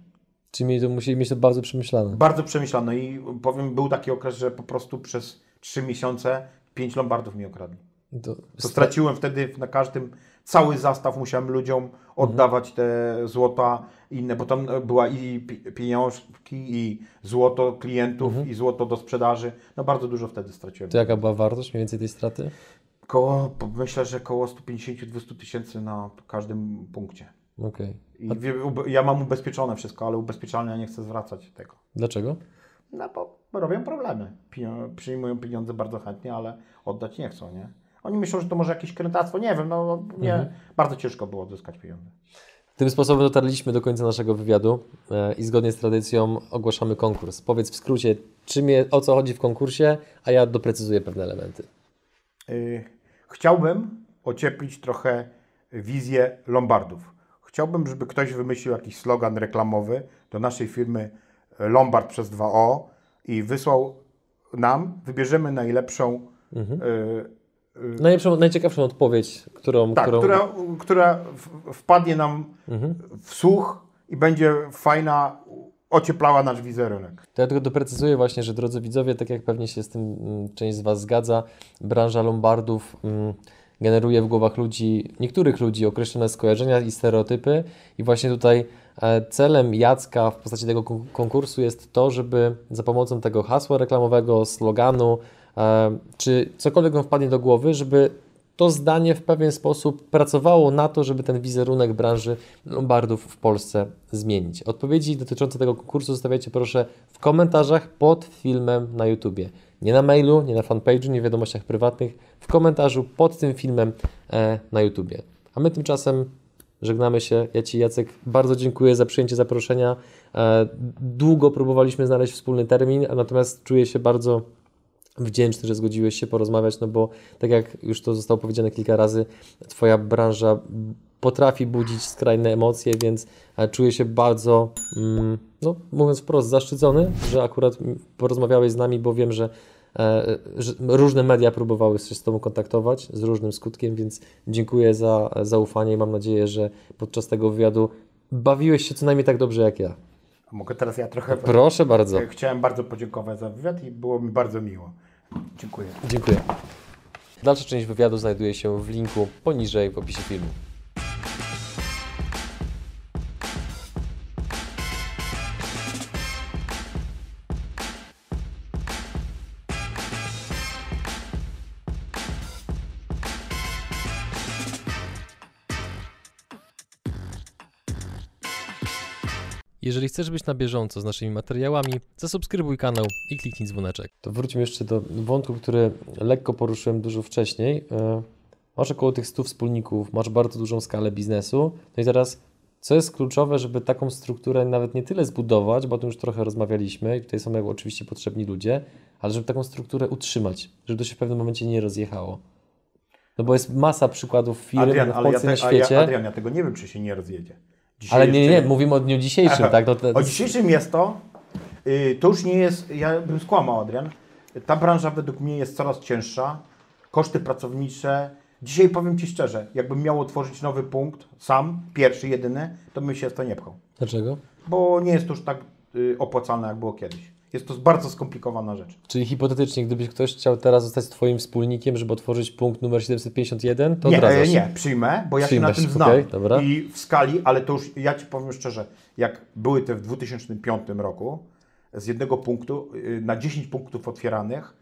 Czyli to, musieli mieć to bardzo przemyślane. Bardzo przemyślane i powiem, był taki okres, że po prostu przez 3 miesiące 5 lombardów mi okradli. To, To straciłem wtedy na każdym, cały zastaw musiałem ludziom oddawać te złota inne, bo tam była i pi- pieniążki, i złoto klientów, i złoto do sprzedaży. No bardzo dużo wtedy straciłem. To jaka była wartość mniej więcej tej straty? Koło, myślę, że koło 150-200 tysięcy na każdym punkcie. Okej. I ube- ja mam ubezpieczone wszystko, ale ubezpieczalnia nie chce zwracać tego. Dlaczego? No bo robią problemy. Przyjmują pieniądze bardzo chętnie, ale oddać nie chcą, nie? Oni myślą, że to może jakieś krętactwo, nie wiem, no nie, bardzo ciężko było odzyskać pieniądze. Tym sposobem dotarliśmy do końca naszego wywiadu e, i zgodnie z tradycją ogłaszamy konkurs. Powiedz w skrócie, czym je, o co chodzi w konkursie, a ja doprecyzuję pewne elementy. Y, Chciałbym ocieplić trochę wizję Lombardów. Chciałbym, żeby ktoś wymyślił jakiś slogan reklamowy do naszej firmy Lombard przez 2O i wysłał nam, wybierzemy najlepszą, y, Najlepszą, najciekawszą odpowiedź, którą... tak, którą... która, która wpadnie nam w słuch i będzie fajna, ocieplała nasz wizerunek. To ja tylko doprecyzuję właśnie, że drodzy widzowie, tak jak pewnie się z tym mm, część z Was zgadza, branża lombardów mm, generuje w głowach ludzi, niektórych ludzi określone skojarzenia i stereotypy. I właśnie tutaj e, celem Jacka w postaci tego kon- konkursu jest to, żeby za pomocą tego hasła reklamowego, sloganu, e, czy cokolwiek wam wpadnie do głowy, żeby to zdanie w pewien sposób pracowało na to, żeby ten wizerunek branży lombardów w Polsce zmienić. Odpowiedzi dotyczące tego konkursu zostawiajcie proszę w komentarzach pod filmem na YouTubie. Nie na mailu, nie na fanpage'u, nie w wiadomościach prywatnych, w komentarzu pod tym filmem e, na YouTubie. A my tymczasem żegnamy się. Ja Ci Jacek bardzo dziękuję za przyjęcie zaproszenia. E, długo próbowaliśmy znaleźć wspólny termin, natomiast czuję się bardzo wdzięczny, że zgodziłeś się porozmawiać, no bo tak jak już to zostało powiedziane kilka razy, Twoja branża potrafi budzić skrajne emocje, więc e, czuję się bardzo, mm, no mówiąc wprost, zaszczycony, że akurat porozmawiałeś z nami, bo wiem, że, e, że różne media próbowały się z Tobą kontaktować z różnym skutkiem, więc dziękuję za zaufanie i mam nadzieję, że podczas tego wywiadu bawiłeś się co najmniej tak dobrze jak ja. Mogę teraz ja trochę... Proszę bardzo. Chciałem bardzo podziękować za wywiad i było mi bardzo miło. Dziękuję. Dziękuję. Dalsza część wywiadu znajduje się w linku poniżej w opisie filmu. Jeżeli chcesz być na bieżąco z naszymi materiałami, zasubskrybuj kanał i kliknij dzwoneczek. To wróćmy jeszcze do wątku, który lekko poruszyłem dużo wcześniej. E, Masz około tych 100 wspólników, masz bardzo dużą skalę biznesu. No i teraz, co jest kluczowe, żeby taką strukturę nawet nie tyle zbudować, bo o tym już trochę rozmawialiśmy i tutaj są jakby oczywiście potrzebni ludzie, ale żeby taką strukturę utrzymać, żeby to się w pewnym momencie nie rozjechało. No bo jest masa przykładów firm Adrian, w ale ja, Polsce i te, na a ja, świecie. Adrian, ja tego nie wiem, czy się nie rozjedzie. Dzisiaj ale nie, nie, mówimy o dniu dzisiejszym, tak? No to, O dzisiejszym jest to, y, to już nie jest, ja bym skłamał Adrian, ta branża według mnie jest coraz cięższa, koszty pracownicze, dzisiaj powiem Ci szczerze, jakbym miał otworzyć nowy punkt, sam, pierwszy, jedyny, to bym się w to nie pchał, Dlaczego? bo nie jest to już tak, y, opłacalne, jak było kiedyś. Jest to bardzo skomplikowana rzecz. Czyli hipotetycznie, gdybyś ktoś chciał teraz zostać Twoim wspólnikiem, żeby otworzyć punkt numer 751, to nie, odradzasz? e, nie, przyjmę, bo ja się na tym znam. okej, dobra. I w skali, ale to już, ja Ci powiem szczerze, jak były te w 2005 roku, z jednego punktu, y, na 10 punktów otwieranych,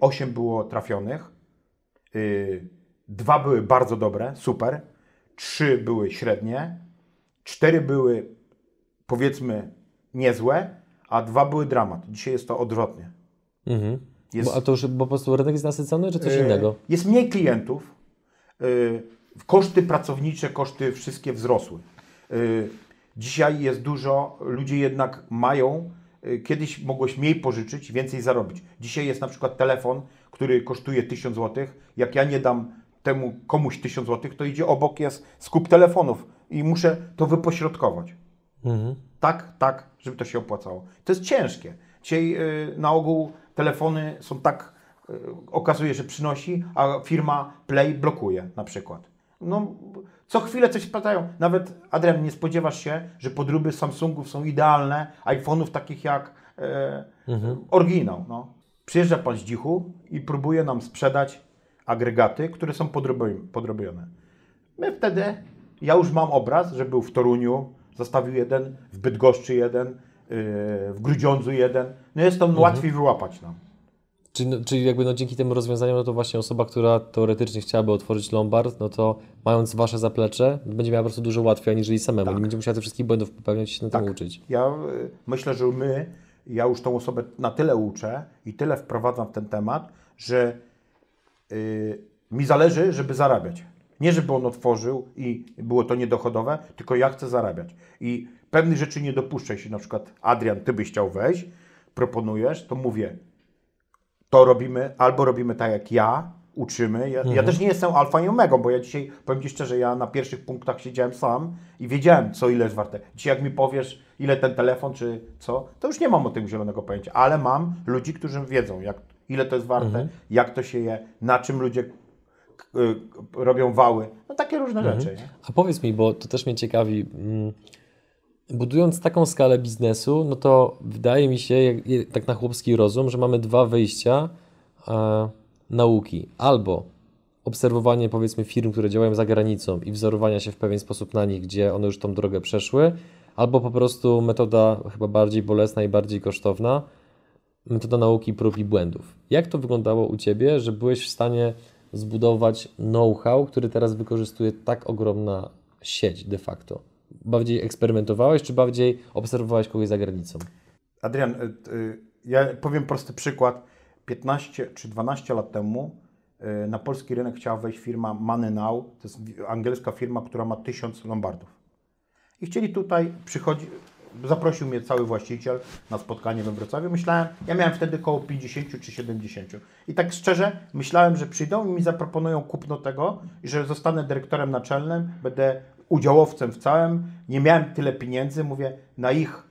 8 było trafionych, y, dwa były bardzo dobre, super, trzy były średnie, cztery były powiedzmy niezłe, a dwa były dramat. Dzisiaj jest to odwrotnie. Mhm. Jest- Bo, a to już bo po prostu rynek jest nasycony, czy coś E, innego? Jest mniej klientów, e, koszty pracownicze, koszty wszystkie wzrosły. E, Dzisiaj jest dużo, ludzie jednak mają, kiedyś mogłeś mniej pożyczyć, więcej zarobić. Dzisiaj jest na przykład telefon, który kosztuje 1000 zł. Jak ja nie dam temu komuś 1000 zł, to idzie obok jest skup telefonów i muszę to wypośrodkować. Mhm. Tak, tak, żeby to się opłacało. To jest ciężkie. Dzisiaj y, na ogół telefony są tak, y, okazuje, że przynosi, a firma Play blokuje na przykład. No, co chwilę coś spadają. Nawet, Adrian, nie spodziewasz się, że podróby Samsungów są idealne, iPhone'ów takich jak e, oryginał. No. Przyjeżdża pan z dzichu i próbuje nam sprzedać agregaty, które są podrobi- podrobione. My wtedy, ja już mam obraz, że był w Toruniu, zostawił jeden, w Bydgoszczy jeden, yy, w Grudziądzu jeden. No jest to łatwiej wyłapać nam. Czyli, no, czyli jakby no dzięki tym rozwiązaniom, no to właśnie osoba, która teoretycznie chciałaby otworzyć Lombard, no to mając Wasze zaplecze, będzie miała po prostu dużo łatwiej, aniżeli samemu. Nie będzie musiała tych wszystkich błędów popełniać i się na tym uczyć. Ja y, myślę, że my, ja już tą osobę na tyle uczę i tyle wprowadzam w ten temat, że y, mi zależy, żeby zarabiać. Nie, żeby on otworzył i było to niedochodowe, tylko ja chcę zarabiać. I pewnych rzeczy nie dopuszczę. Jeśli na przykład Adrian, ty byś chciał wejść, proponujesz, to mówię, to robimy, albo robimy tak jak ja, uczymy. Ja, ja też nie jestem alfa i omegą, bo ja dzisiaj, powiem Ci szczerze, ja na pierwszych punktach siedziałem sam i wiedziałem, co ile jest warte. Dzisiaj jak mi powiesz, ile ten telefon, czy co, to już nie mam o tym zielonego pojęcia, ale mam ludzi, którzy wiedzą, jak, ile to jest warte, jak to się je, na czym ludzie robią wały. No takie różne rzeczy. Nie? A powiedz mi, bo to też mnie ciekawi, mm, budując taką skalę biznesu, no to wydaje mi się, jak- tak na chłopski rozum, że mamy dwa wyjścia e, nauki. Albo obserwowanie powiedzmy firm, które działają za granicą i wzorowania się w pewien sposób na nich, gdzie one już tą drogę przeszły, albo po prostu metoda chyba bardziej bolesna i bardziej kosztowna, metoda nauki prób i błędów. Jak to wyglądało u Ciebie, że byłeś w stanie zbudować know-how, który teraz wykorzystuje tak ogromna sieć de facto? Bardziej eksperymentowałeś, czy bardziej obserwowałeś kogoś za granicą? Adrian, y, y, ja powiem prosty przykład. 15 czy 12 lat temu y, na polski rynek chciała wejść firma Money Now. To jest angielska firma, która ma 1000 lombardów. I chcieli tutaj przychodzić, zaprosił mnie cały właściciel na spotkanie we Wrocławiu. Myślałem, ja miałem wtedy około 50 czy 70. I tak szczerze myślałem, że przyjdą i mi zaproponują kupno tego i że zostanę dyrektorem naczelnym, będę udziałowcem w całym. Nie miałem tyle pieniędzy, mówię, na ich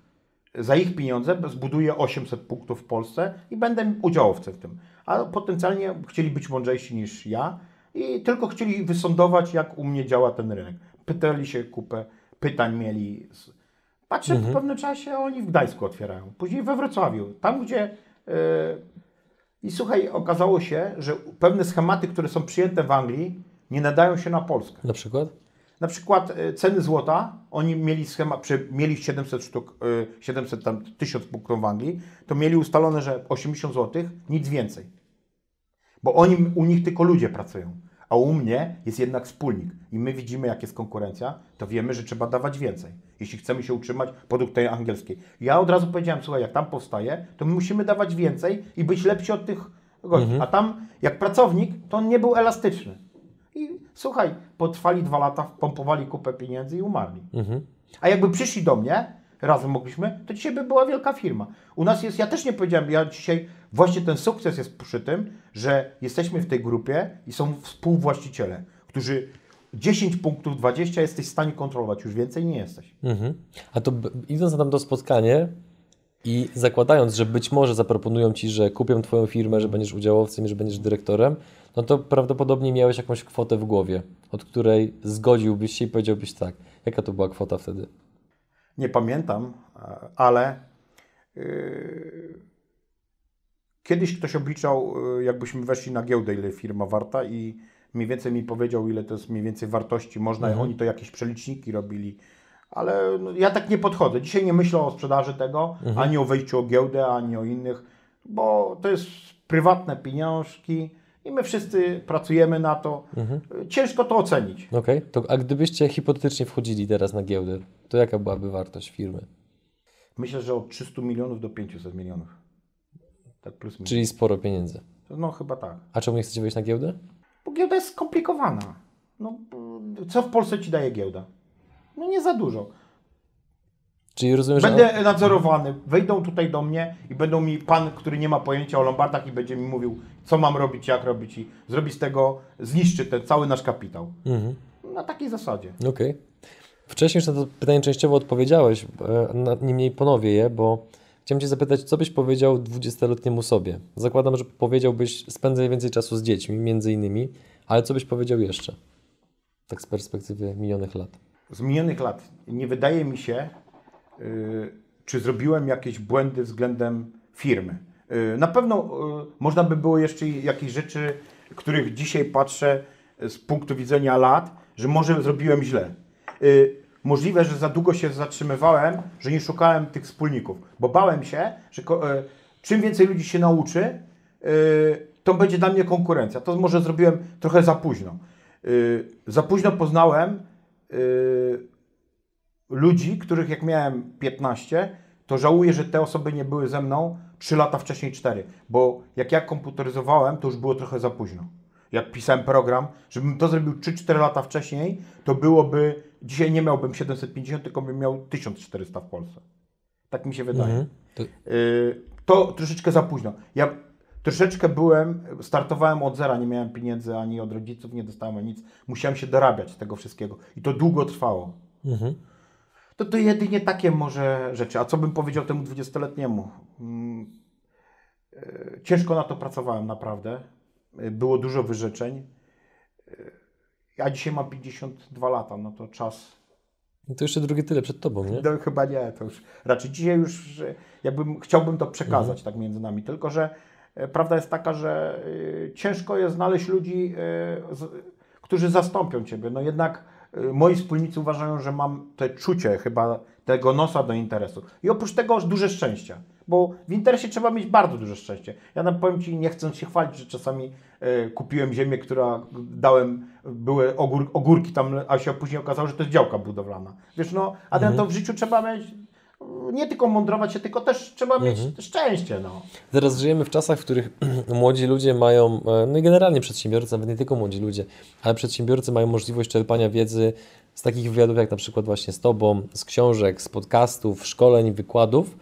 za ich pieniądze zbuduję 800 punktów w Polsce i będę udziałowcem w tym. A potencjalnie chcieli być mądrzejsi niż ja i tylko chcieli wysądować, jak u mnie działa ten rynek. Pytali się kupę pytań mieli. Patrzę, w pewnym czasie oni w Gdańsku otwierają, później we Wrocławiu, tam gdzie... Yy... I słuchaj, okazało się, że pewne schematy, które są przyjęte w Anglii, nie nadają się na Polskę. Na przykład? Na przykład e, ceny złota, oni mieli schemat, przy, mieli 700 sztuk, e, 700 tam 1000 punktów w Anglii, to mieli ustalone, że 80 zł, nic więcej. Bo oni, u nich tylko ludzie pracują. A u mnie jest jednak wspólnik. I my widzimy, jak jest konkurencja, to wiemy, że trzeba dawać więcej. Jeśli chcemy się utrzymać podług tej angielskiej. Ja od razu powiedziałem, słuchaj, jak tam powstaje, to my musimy dawać więcej i być lepsi od tych gości. A tam, jak pracownik, to on nie był elastyczny. I słuchaj, potrwali dwa lata, pompowali kupę pieniędzy i umarli. A jakby przyszli do mnie, razem mogliśmy, to dzisiaj by była wielka firma. U nas jest, ja też nie powiedziałem, ja dzisiaj, właśnie ten sukces jest przy tym, że jesteśmy w tej grupie i są współwłaściciele, którzy 10 punktów, 20 jesteś w stanie kontrolować, już więcej nie jesteś. Mhm. A to idąc na tam to spotkanie i zakładając, że być może zaproponują Ci, że kupią Twoją firmę, że będziesz udziałowcem że będziesz dyrektorem, no to prawdopodobnie miałeś jakąś kwotę w głowie, od której zgodziłbyś się i powiedziałbyś tak. Jaka to była kwota wtedy? Nie pamiętam, e, ale Yy, Kiedyś ktoś obliczał, yy, jakbyśmy weszli na giełdę, ile firma warta i mniej więcej mi powiedział, ile to jest mniej więcej wartości. Można, Mhm. oni to jakieś przeliczniki robili, ale no, ja tak nie podchodzę. Dzisiaj nie myślę o sprzedaży tego, Mhm. ani o wejściu o giełdę, ani o innych, bo to jest prywatne pieniążki i my wszyscy pracujemy na to. Mhm. Ciężko to ocenić. Okej, to a gdybyście hipotetycznie wchodzili teraz na giełdę, to jaka byłaby wartość firmy? Myślę, że od 300 milionów do 500 milionów. Tak plus minus. Czyli sporo pieniędzy. No chyba tak. A czemu nie chcecie wejść na giełdę? Bo giełda jest skomplikowana. No, co w Polsce ci daje giełda? No nie za dużo. Czyli rozumiem, że... Będę nadzorowany, wejdą tutaj do mnie i będą mi pan, który nie ma pojęcia o lombardach i będzie mi mówił, co mam robić, jak robić i zrobi z tego, zniszczy ten cały nasz kapitał. Mhm. Na takiej zasadzie. Okej. Wcześniej już na to pytanie częściowo odpowiedziałeś, e, niemniej ponowię je, bo chciałem Cię zapytać, co byś powiedział 20-letniemu sobie? Zakładam, że powiedziałbyś, spędzaj więcej czasu z dziećmi, między innymi, ale co byś powiedział jeszcze? Tak z perspektywy minionych lat. Z minionych lat nie wydaje mi się, czy zrobiłem jakieś błędy względem firmy. Y, na pewno y, można by było jeszcze jakieś rzeczy, których dzisiaj patrzę y, z punktu widzenia lat, że może zrobiłem źle. Y, możliwe, że za długo się zatrzymywałem, że nie szukałem tych wspólników, bo bałem się, że y, czym więcej ludzi się nauczy, y, to będzie dla mnie konkurencja. To może zrobiłem trochę za późno. Y, za późno poznałem y, ludzi, których jak miałem 15, to żałuję, że te osoby nie były ze mną 3 lata wcześniej 4, bo jak ja komputeryzowałem, to już było trochę za późno. Jak pisałem program, żebym to zrobił 3-4 lata wcześniej, to byłoby, dzisiaj nie miałbym 750, tylko bym miał 1400 w Polsce. Tak mi się wydaje. Mhm. To, Y, to troszeczkę za późno. Ja troszeczkę byłem, startowałem od zera, nie miałem pieniędzy ani od rodziców, nie dostałem nic. Musiałem się dorabiać tego wszystkiego i to długo trwało. mhm. To to jedynie takie może rzeczy. A co bym powiedział temu 20-letniemu? Mm, e, Ciężko na to pracowałem naprawdę. E, Było dużo wyrzeczeń. E, A dzisiaj mam 52 lata, no to czas No to jeszcze drugie tyle przed Tobą, nie? no, chyba nie, to już raczej dzisiaj już jakbym chciałbym to przekazać tak między nami, tylko że prawda jest taka, że ciężko jest znaleźć ludzi, którzy zastąpią Ciebie. No jednak moi wspólnicy uważają, że mam te czucie chyba tego nosa do interesu. I oprócz tego duże szczęścia, bo w interesie trzeba mieć bardzo duże szczęście. Ja nam powiem Ci, nie chcąc się chwalić, że czasami e, kupiłem ziemię, która dałem, były ogór, ogórki tam, a się później okazało, że to jest działka budowlana. Wiesz, no, a Mhm. to w życiu trzeba mieć, nie tylko mądrować się, tylko też trzeba mieć Mhm. szczęście, no. Teraz żyjemy w czasach, w których młodzi ludzie mają, e, no i generalnie przedsiębiorcy, nawet nie tylko młodzi ludzie, ale przedsiębiorcy mają możliwość czerpania wiedzy z takich wywiadów jak na przykład właśnie z Tobą, z książek, z podcastów, szkoleń, wykładów.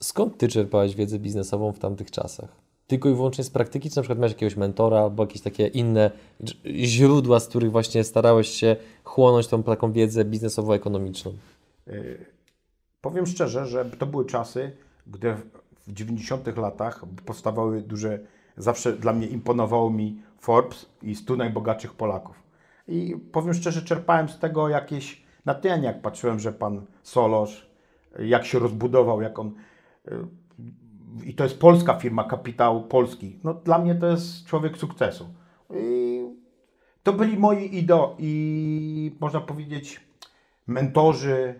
Skąd Ty czerpałeś wiedzę biznesową w tamtych czasach? Tylko i wyłącznie z praktyki, czy na przykład miałeś jakiegoś mentora albo jakieś takie inne źródła, z których właśnie starałeś się chłonąć tą taką wiedzę biznesowo-ekonomiczną? Powiem szczerze, że to były czasy, gdy w 90 latach powstawały duże, zawsze dla mnie imponowało mi Forbes i 100 najbogatszych Polaków. I powiem szczerze, czerpałem z tego jakieś natchnienie, jak patrzyłem, że pan Solosz, jak się rozbudował, jak on... y, I to jest polska firma, kapitał polski. No dla mnie to jest człowiek sukcesu. I to byli moi ido i można powiedzieć mentorzy,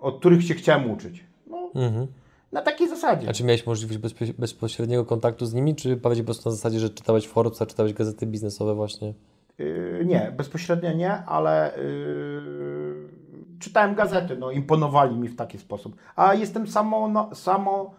od których się chciałem uczyć. No, Mhm. na takiej zasadzie. A czy miałeś możliwość bezpo- bezpośredniego kontaktu z nimi, czy bardziej po prostu na zasadzie, że czytałeś Forbesa, czytałeś gazety biznesowe właśnie? Y, nie, bezpośrednio nie, ale y, czytałem gazety, no imponowali mi w taki sposób. A jestem samo, no, samo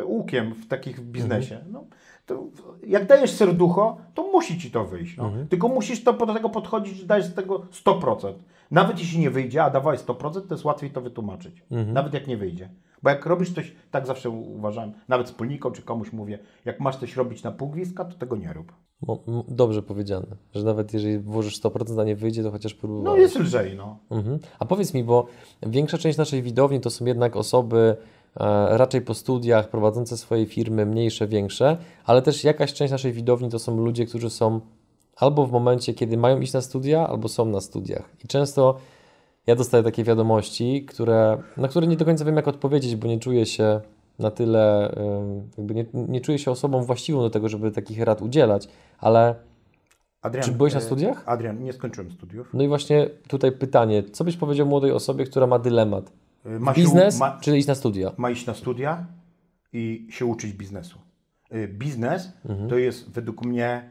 y, łukiem w takich biznesie. No, to jak dajesz serducho, to musi ci to wyjść. No. Tylko musisz to do tego podchodzić, że dajesz z tego 100%. Nawet jeśli nie wyjdzie, a dawaj 100%, to jest łatwiej to wytłumaczyć. Nawet jak nie wyjdzie. Bo jak robisz coś, tak zawsze uważam, nawet wspólnikom czy komuś mówię, jak masz coś robić na pół gwizdka, to tego nie rób. M- Dobrze powiedziane, że nawet jeżeli włożysz 100%, a nie wyjdzie, to chociaż No próbowałeś. jest lżej, no. Mhm. A powiedz mi, bo większa część naszej widowni to są jednak osoby e, raczej po studiach, prowadzące swoje firmy, mniejsze, większe, ale też jakaś część naszej widowni to są ludzie, którzy są albo w momencie, kiedy mają iść na studia, albo są na studiach. I często ja dostaję takie wiadomości, które, na które nie do końca wiem, jak odpowiedzieć, bo nie czuję się na tyle, jakby nie, nie czuję się osobą właściwą do tego, żeby takich rad udzielać, ale Adrian, Czy byłeś na e, studiach? Adrian, nie skończyłem studiów. no i właśnie tutaj pytanie, co byś powiedział młodej osobie, która ma dylemat? E, Ma Biznes ma, czy iść na studia? ma iść na studia i się uczyć biznesu. Y, Biznes Mhm. to jest według mnie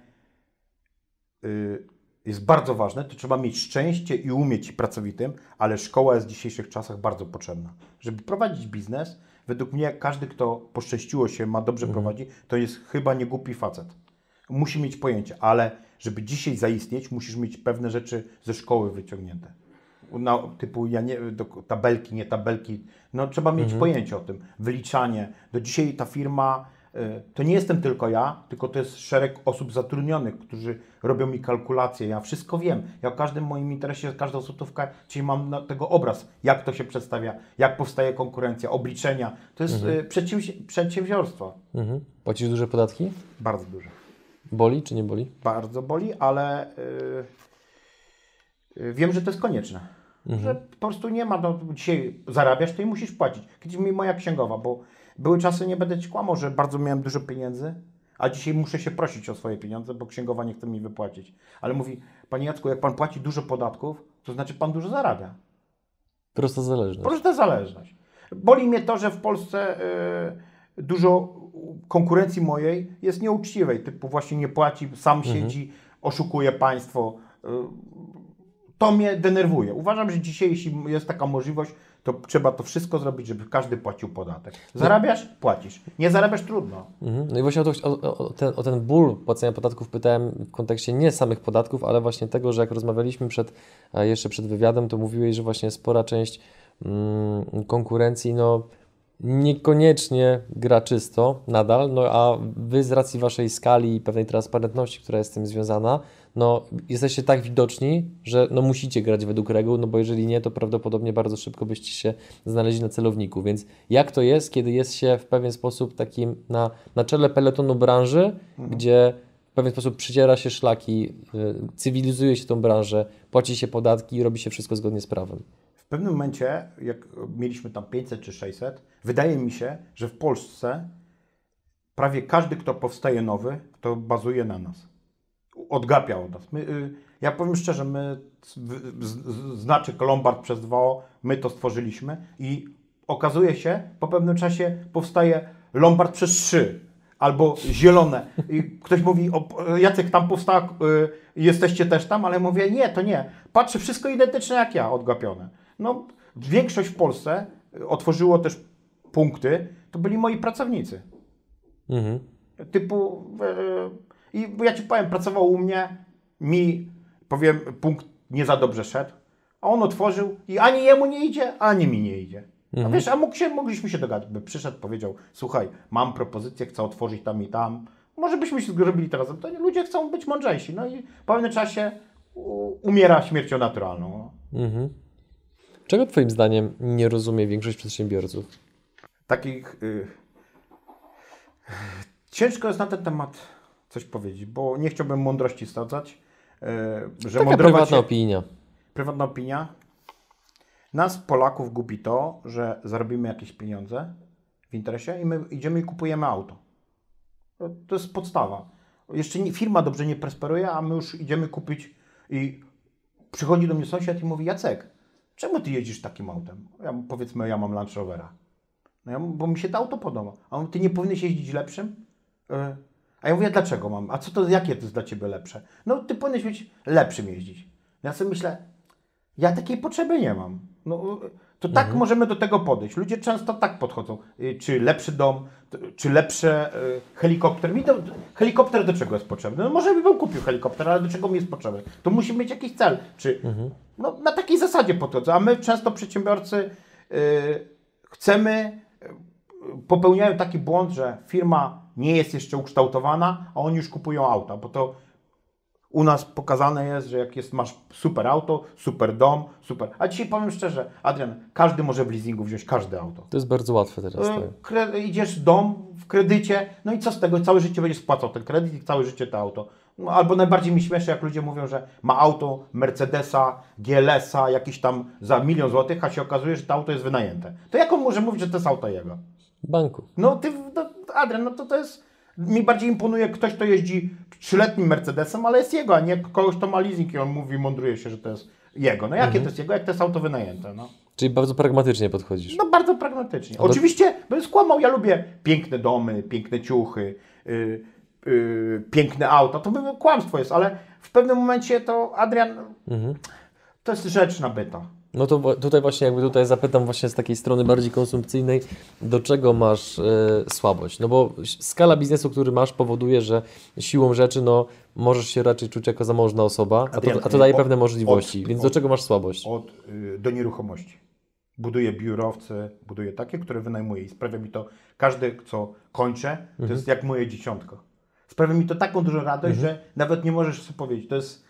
jest bardzo ważne. To trzeba mieć szczęście i umieć pracowitym, ale szkoła jest w dzisiejszych czasach bardzo potrzebna. Żeby prowadzić biznes, według mnie każdy, kto poszczęściło się, ma dobrze Mhm. prowadzi, to jest chyba nie głupi facet. Musi mieć pojęcie, ale żeby dzisiaj zaistnieć, musisz mieć pewne rzeczy ze szkoły wyciągnięte. Na, typu ja nie, do, tabelki, nie tabelki. No trzeba mieć pojęcie o tym. Wyliczanie. Do dzisiaj ta firma, y, to nie jestem tylko ja, tylko to jest szereg osób zatrudnionych, którzy robią mi kalkulacje. Ja wszystko wiem. Ja o każdym moim interesie, każdą złotówkę, czyli mam tego obraz, jak to się przedstawia, jak powstaje konkurencja, obliczenia. To jest y, przedsięwzi- przedsiębiorstwo. Mhm. Płacisz duże podatki? Bardzo duże. Boli czy nie boli? bardzo boli, ale yy, yy, wiem, że to jest konieczne. Że po prostu nie ma, no, dzisiaj zarabiasz, to i musisz płacić. Kiedyś mi moja księgowa, bo były czasy, nie będę ci kłamał, że bardzo miałem dużo pieniędzy, a dzisiaj muszę się prosić o swoje pieniądze, bo księgowa nie chce mi wypłacić. Ale mówi, panie Jacku, jak pan płaci dużo podatków, to znaczy pan dużo zarabia. Prosta zależność. Prosta zależność. Boli mnie to, że w Polsce y, dużo konkurencji mojej jest nieuczciwej, typu właśnie nie płaci, sam siedzi, oszukuje państwo. Y, to mnie denerwuje. Uważam, że dzisiaj, jeśli jest taka możliwość, to trzeba to wszystko zrobić, żeby każdy płacił podatek. Zarabiasz? Płacisz. Nie zarabiasz? Trudno. Mhm. No i właśnie o, to, o, o, ten, o ten ból płacenia podatków pytałem w kontekście nie samych podatków, ale właśnie tego, że jak rozmawialiśmy przed, jeszcze przed wywiadem, to mówiłeś, że właśnie spora część mm, konkurencji no, niekoniecznie gra czysto nadal, no a Wy z racji Waszej skali i pewnej transparentności, która jest z tym związana, no jesteście tak widoczni, że no musicie grać według reguł, no bo jeżeli nie, to prawdopodobnie bardzo szybko byście się znaleźli na celowniku, więc jak to jest, kiedy jest się w pewien sposób takim na, na czele peletonu branży, gdzie w pewien sposób przyciera się szlaki, y, cywilizuje się tą branżę, płaci się podatki i robi się wszystko zgodnie z prawem. W pewnym momencie, jak mieliśmy tam 500 czy 600, wydaje mi się, że w Polsce prawie każdy, kto powstaje nowy, to bazuje na nas. Odgapia od nas. My, y, ja powiem szczerze, my, znaczek Lombard przez 2O, my to stworzyliśmy i okazuje się, po pewnym czasie powstaje Lombard przez 3 albo zielone. I ktoś mówi, o, Jacek, tam powstała, y, jesteście też tam, ale mówię, nie, to nie. Patrzę, wszystko identyczne jak ja, odgapione. No, większość w Polsce y, otworzyło też punkty, to byli moi pracownicy. Mhm. Typu, i ja ci powiem, pracował u mnie, mi, powiem, punkt nie za dobrze szedł, a on otworzył i ani jemu nie idzie, ani mi nie idzie. A wiesz, a mógł się, mogliśmy się dogadać, by przyszedł, powiedział, słuchaj, mam propozycję, chcę otworzyć tam i tam, może byśmy się zrobili teraz, to nie, ludzie chcą być mądrzejsi, no i w pewnym czasie umiera śmiercią naturalną. No. Mhm. Czego Twoim zdaniem nie rozumie większość przedsiębiorców? takich. Y... Ciężko jest na ten temat coś powiedzieć, bo nie chciałbym mądrości stadzać. Y, że Taka prywatna się... opinia. prywatna opinia. Nas, Polaków, gubi to, że zarobimy jakieś pieniądze w interesie i my idziemy i kupujemy auto. To, jest podstawa. Jeszcze nie, firma dobrze nie prosperuje, a my już idziemy kupić i przychodzi do mnie sąsiad i mówi, Jacek, czemu ty jeździsz takim autem? Ja, powiedzmy, ja mam Land Rovera. No ja, bo mi się to auto podoba. A on, ty nie powinieneś jeździć lepszym? E, A ja mówię, dlaczego mam? A co to, jakie to jest dla ciebie lepsze? No, ty powinieneś być lepszym jeździć. Ja sobie myślę, ja takiej potrzeby nie mam. No, to tak możemy do tego podejść. Ludzie często tak podchodzą. Y, Czy lepszy dom, czy lepsze y, helikopter. Mi to, helikopter do czego jest potrzebny? No może bym kupił helikopter, ale do czego mi jest potrzebny? To musi mieć jakiś cel. Czy, no, na takiej zasadzie podchodzą. A my często przedsiębiorcy y, chcemy, y, popełniają taki błąd, że firma nie jest jeszcze ukształtowana, a oni już kupują auta, bo to u nas pokazane jest, że jak jest, masz super auto, super dom, super. A dzisiaj powiem szczerze, Adrian, każdy może w leasingu wziąć każde auto. To jest bardzo łatwe teraz. tak. E, Kre- idziesz dom w kredycie, no i co z tego? Całe życie będziesz spłacał ten kredyt i całe życie to auto. No, albo najbardziej mi śmieszy, jak ludzie mówią, że ma auto Mercedesa, GLS-a, jakiś tam za milion złotych, a się okazuje, że to auto jest wynajęte. To jak on może mówić, że to jest auto jego? Banku. No ty, no, Adrian, no to to jest, mi bardziej imponuje ktoś, kto jeździ trzyletnim Mercedesem, ale jest jego, a nie kogoś, kto ma leasing i on mówi, mądruje się, że to jest jego. No jakie to jest jego, jak to jest auto wynajęte, no. Czyli bardzo pragmatycznie podchodzisz. No bardzo pragmatycznie. to- Oczywiście, bym skłamał, ja lubię piękne domy, piękne ciuchy, yy, yy, piękne auta, to by kłamstwo jest, ale w pewnym momencie to, Adrian, to jest rzecz nabyta. No to tutaj właśnie jakby tutaj zapytam właśnie z takiej strony bardziej konsumpcyjnej, do czego masz e, słabość? No bo skala biznesu, który masz powoduje, że siłą rzeczy no możesz się raczej czuć jako zamożna osoba, a to, a to daje pewne możliwości, od- więc od- do czego masz słabość? Od, yy, do nieruchomości. Buduję biurowce, buduję takie, które wynajmuję i sprawia mi to, każdy, co kończę, to Mhm. jest jak moje dzieciątko. Sprawia mi to taką dużą radość, Mhm. że nawet nie możesz sobie powiedzieć. To jest,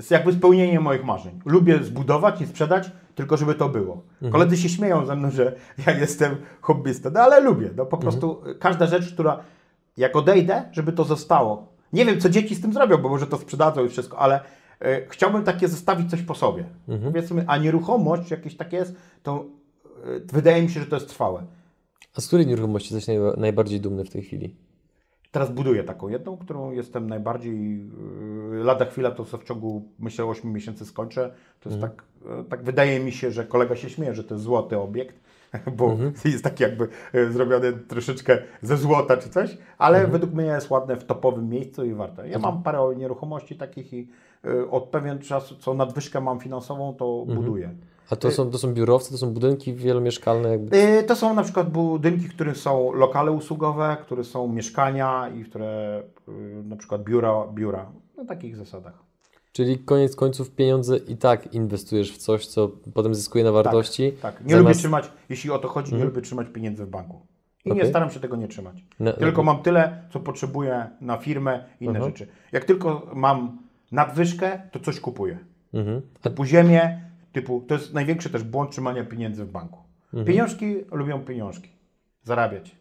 jest jakby spełnienie moich marzeń. Lubię zbudować i sprzedać, tylko żeby to było. Mhm. Koledzy się śmieją ze mną, że ja jestem hobbystą, no ale lubię. No po Mhm. prostu każda rzecz, która jak odejdę, żeby to zostało. Nie wiem, co dzieci z tym zrobią, bo może to sprzedadzą i wszystko, ale e, chciałbym takie zostawić coś po sobie. Mhm. Powiedzmy, a nieruchomość jakieś takie jest, to e, wydaje mi się, że to jest trwałe. A z której nieruchomości jesteś naj, najbardziej dumny w tej chwili? Teraz buduję taką jedną, którą jestem najbardziej. Yy, lada chwila to co w ciągu myślę 8 miesięcy skończę. To jest tak, yy, tak wydaje mi się, że kolega się śmieje, że to jest złoty obiekt, bo jest taki jakby yy, zrobiony troszeczkę ze złota czy coś, ale według mnie jest ładne w topowym miejscu i warte. Ja mam parę nieruchomości takich i yy, od pewien czas, co nadwyżkę mam finansową, to buduję. A to są, to są biurowce, to są budynki wielomieszkalne jakby? Yy, To są na przykład budynki, w których są lokale usługowe, które są mieszkania i które yy, na przykład biura, biura. Na takich zasadach. Czyli koniec końców pieniądze i tak inwestujesz w coś, co potem zyskuje na wartości. Tak, nie zamiast- lubię trzymać, jeśli o to chodzi, nie lubię trzymać pieniędzy w banku. I nie Okej. staram się tego nie trzymać. Na- Tylko mam tyle, co potrzebuję na firmę i inne Mhm. rzeczy. Jak tylko mam nadwyżkę, to coś kupuję. Mhm. Typu ziemię, typu, to jest największy też błąd trzymania pieniędzy w banku. Mhm. Pieniążki lubią pieniążki. Zarabiać.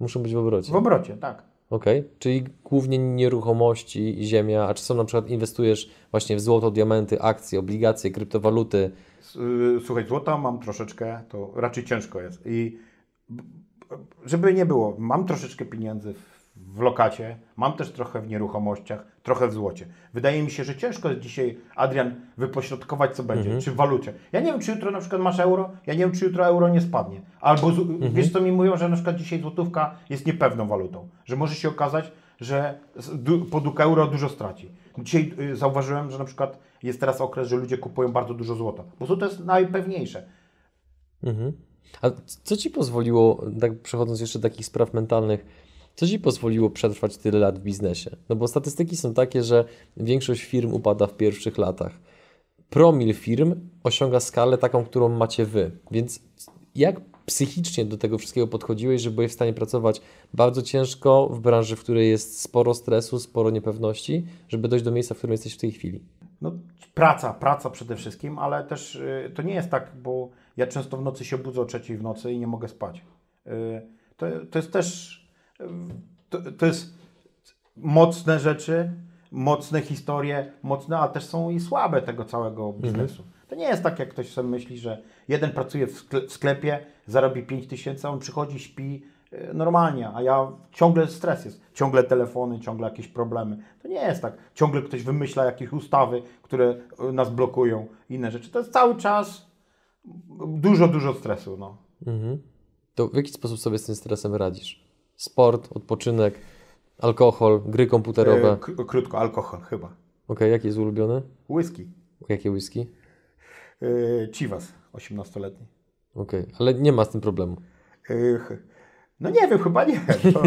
Muszą być w obrocie. W obrocie, tak. Okej, czyli głównie nieruchomości, ziemia, a czy są na przykład inwestujesz właśnie w złoto, diamenty, akcje, obligacje, kryptowaluty? Y, Słuchaj, złota mam troszeczkę, to raczej ciężko jest. I żeby nie było, mam troszeczkę pieniędzy w, w lokacie, mam też trochę w nieruchomościach, trochę w złocie. Wydaje mi się, że ciężko jest dzisiaj, Adrian, wypośrodkować, co będzie, czy w walucie. Ja nie wiem, czy jutro na przykład masz euro, ja nie wiem, czy jutro euro nie spadnie. Albo z, wiesz, co mi mówią, że na przykład dzisiaj złotówka jest niepewną walutą, że może się okazać, że podług euro dużo straci. Dzisiaj y, zauważyłem, że na przykład jest teraz okres, że ludzie kupują bardzo dużo złota, bo złoto jest najpewniejsze. Mhm. A co Ci pozwoliło, tak przechodząc jeszcze do takich spraw mentalnych, co Ci pozwoliło przetrwać tyle lat w biznesie? No bo statystyki są takie, że większość firm upada w pierwszych latach. Promil firm osiąga skalę taką, którą macie Wy. Więc jak psychicznie do tego wszystkiego podchodziłeś, że byłeś w stanie pracować bardzo ciężko w branży, w której jest sporo stresu, sporo niepewności, żeby dojść do miejsca, w którym jesteś w tej chwili? No, praca, praca przede wszystkim, ale też y, to nie jest tak, bo ja często w nocy się budzę o trzeciej w nocy i nie mogę spać. Y, to, to jest też, to, to jest mocne rzeczy, mocne historie, mocne, a też są i słabe tego całego biznesu. To nie jest tak, jak ktoś sobie myśli, że jeden pracuje w skle- w sklepie, zarobi 5 tysięcy, on przychodzi, śpi y, normalnie, a ja ciągle stres jest, ciągle telefony, ciągle jakieś problemy. To nie jest tak. Ciągle ktoś wymyśla jakieś ustawy, które y, nas blokują, inne rzeczy. To jest cały czas dużo, dużo stresu. No. Mhm. To w jaki sposób sobie z tym stresem radzisz? Sport, odpoczynek, alkohol, gry komputerowe. Y, k- krótko, alkohol chyba. Okej, jaki jest ulubiony? Whisky. Jakie whisky? Y, Chivas, 18-letni. Okej, ale nie ma z tym problemu. Y, ch- No nie wiem, chyba nie. To,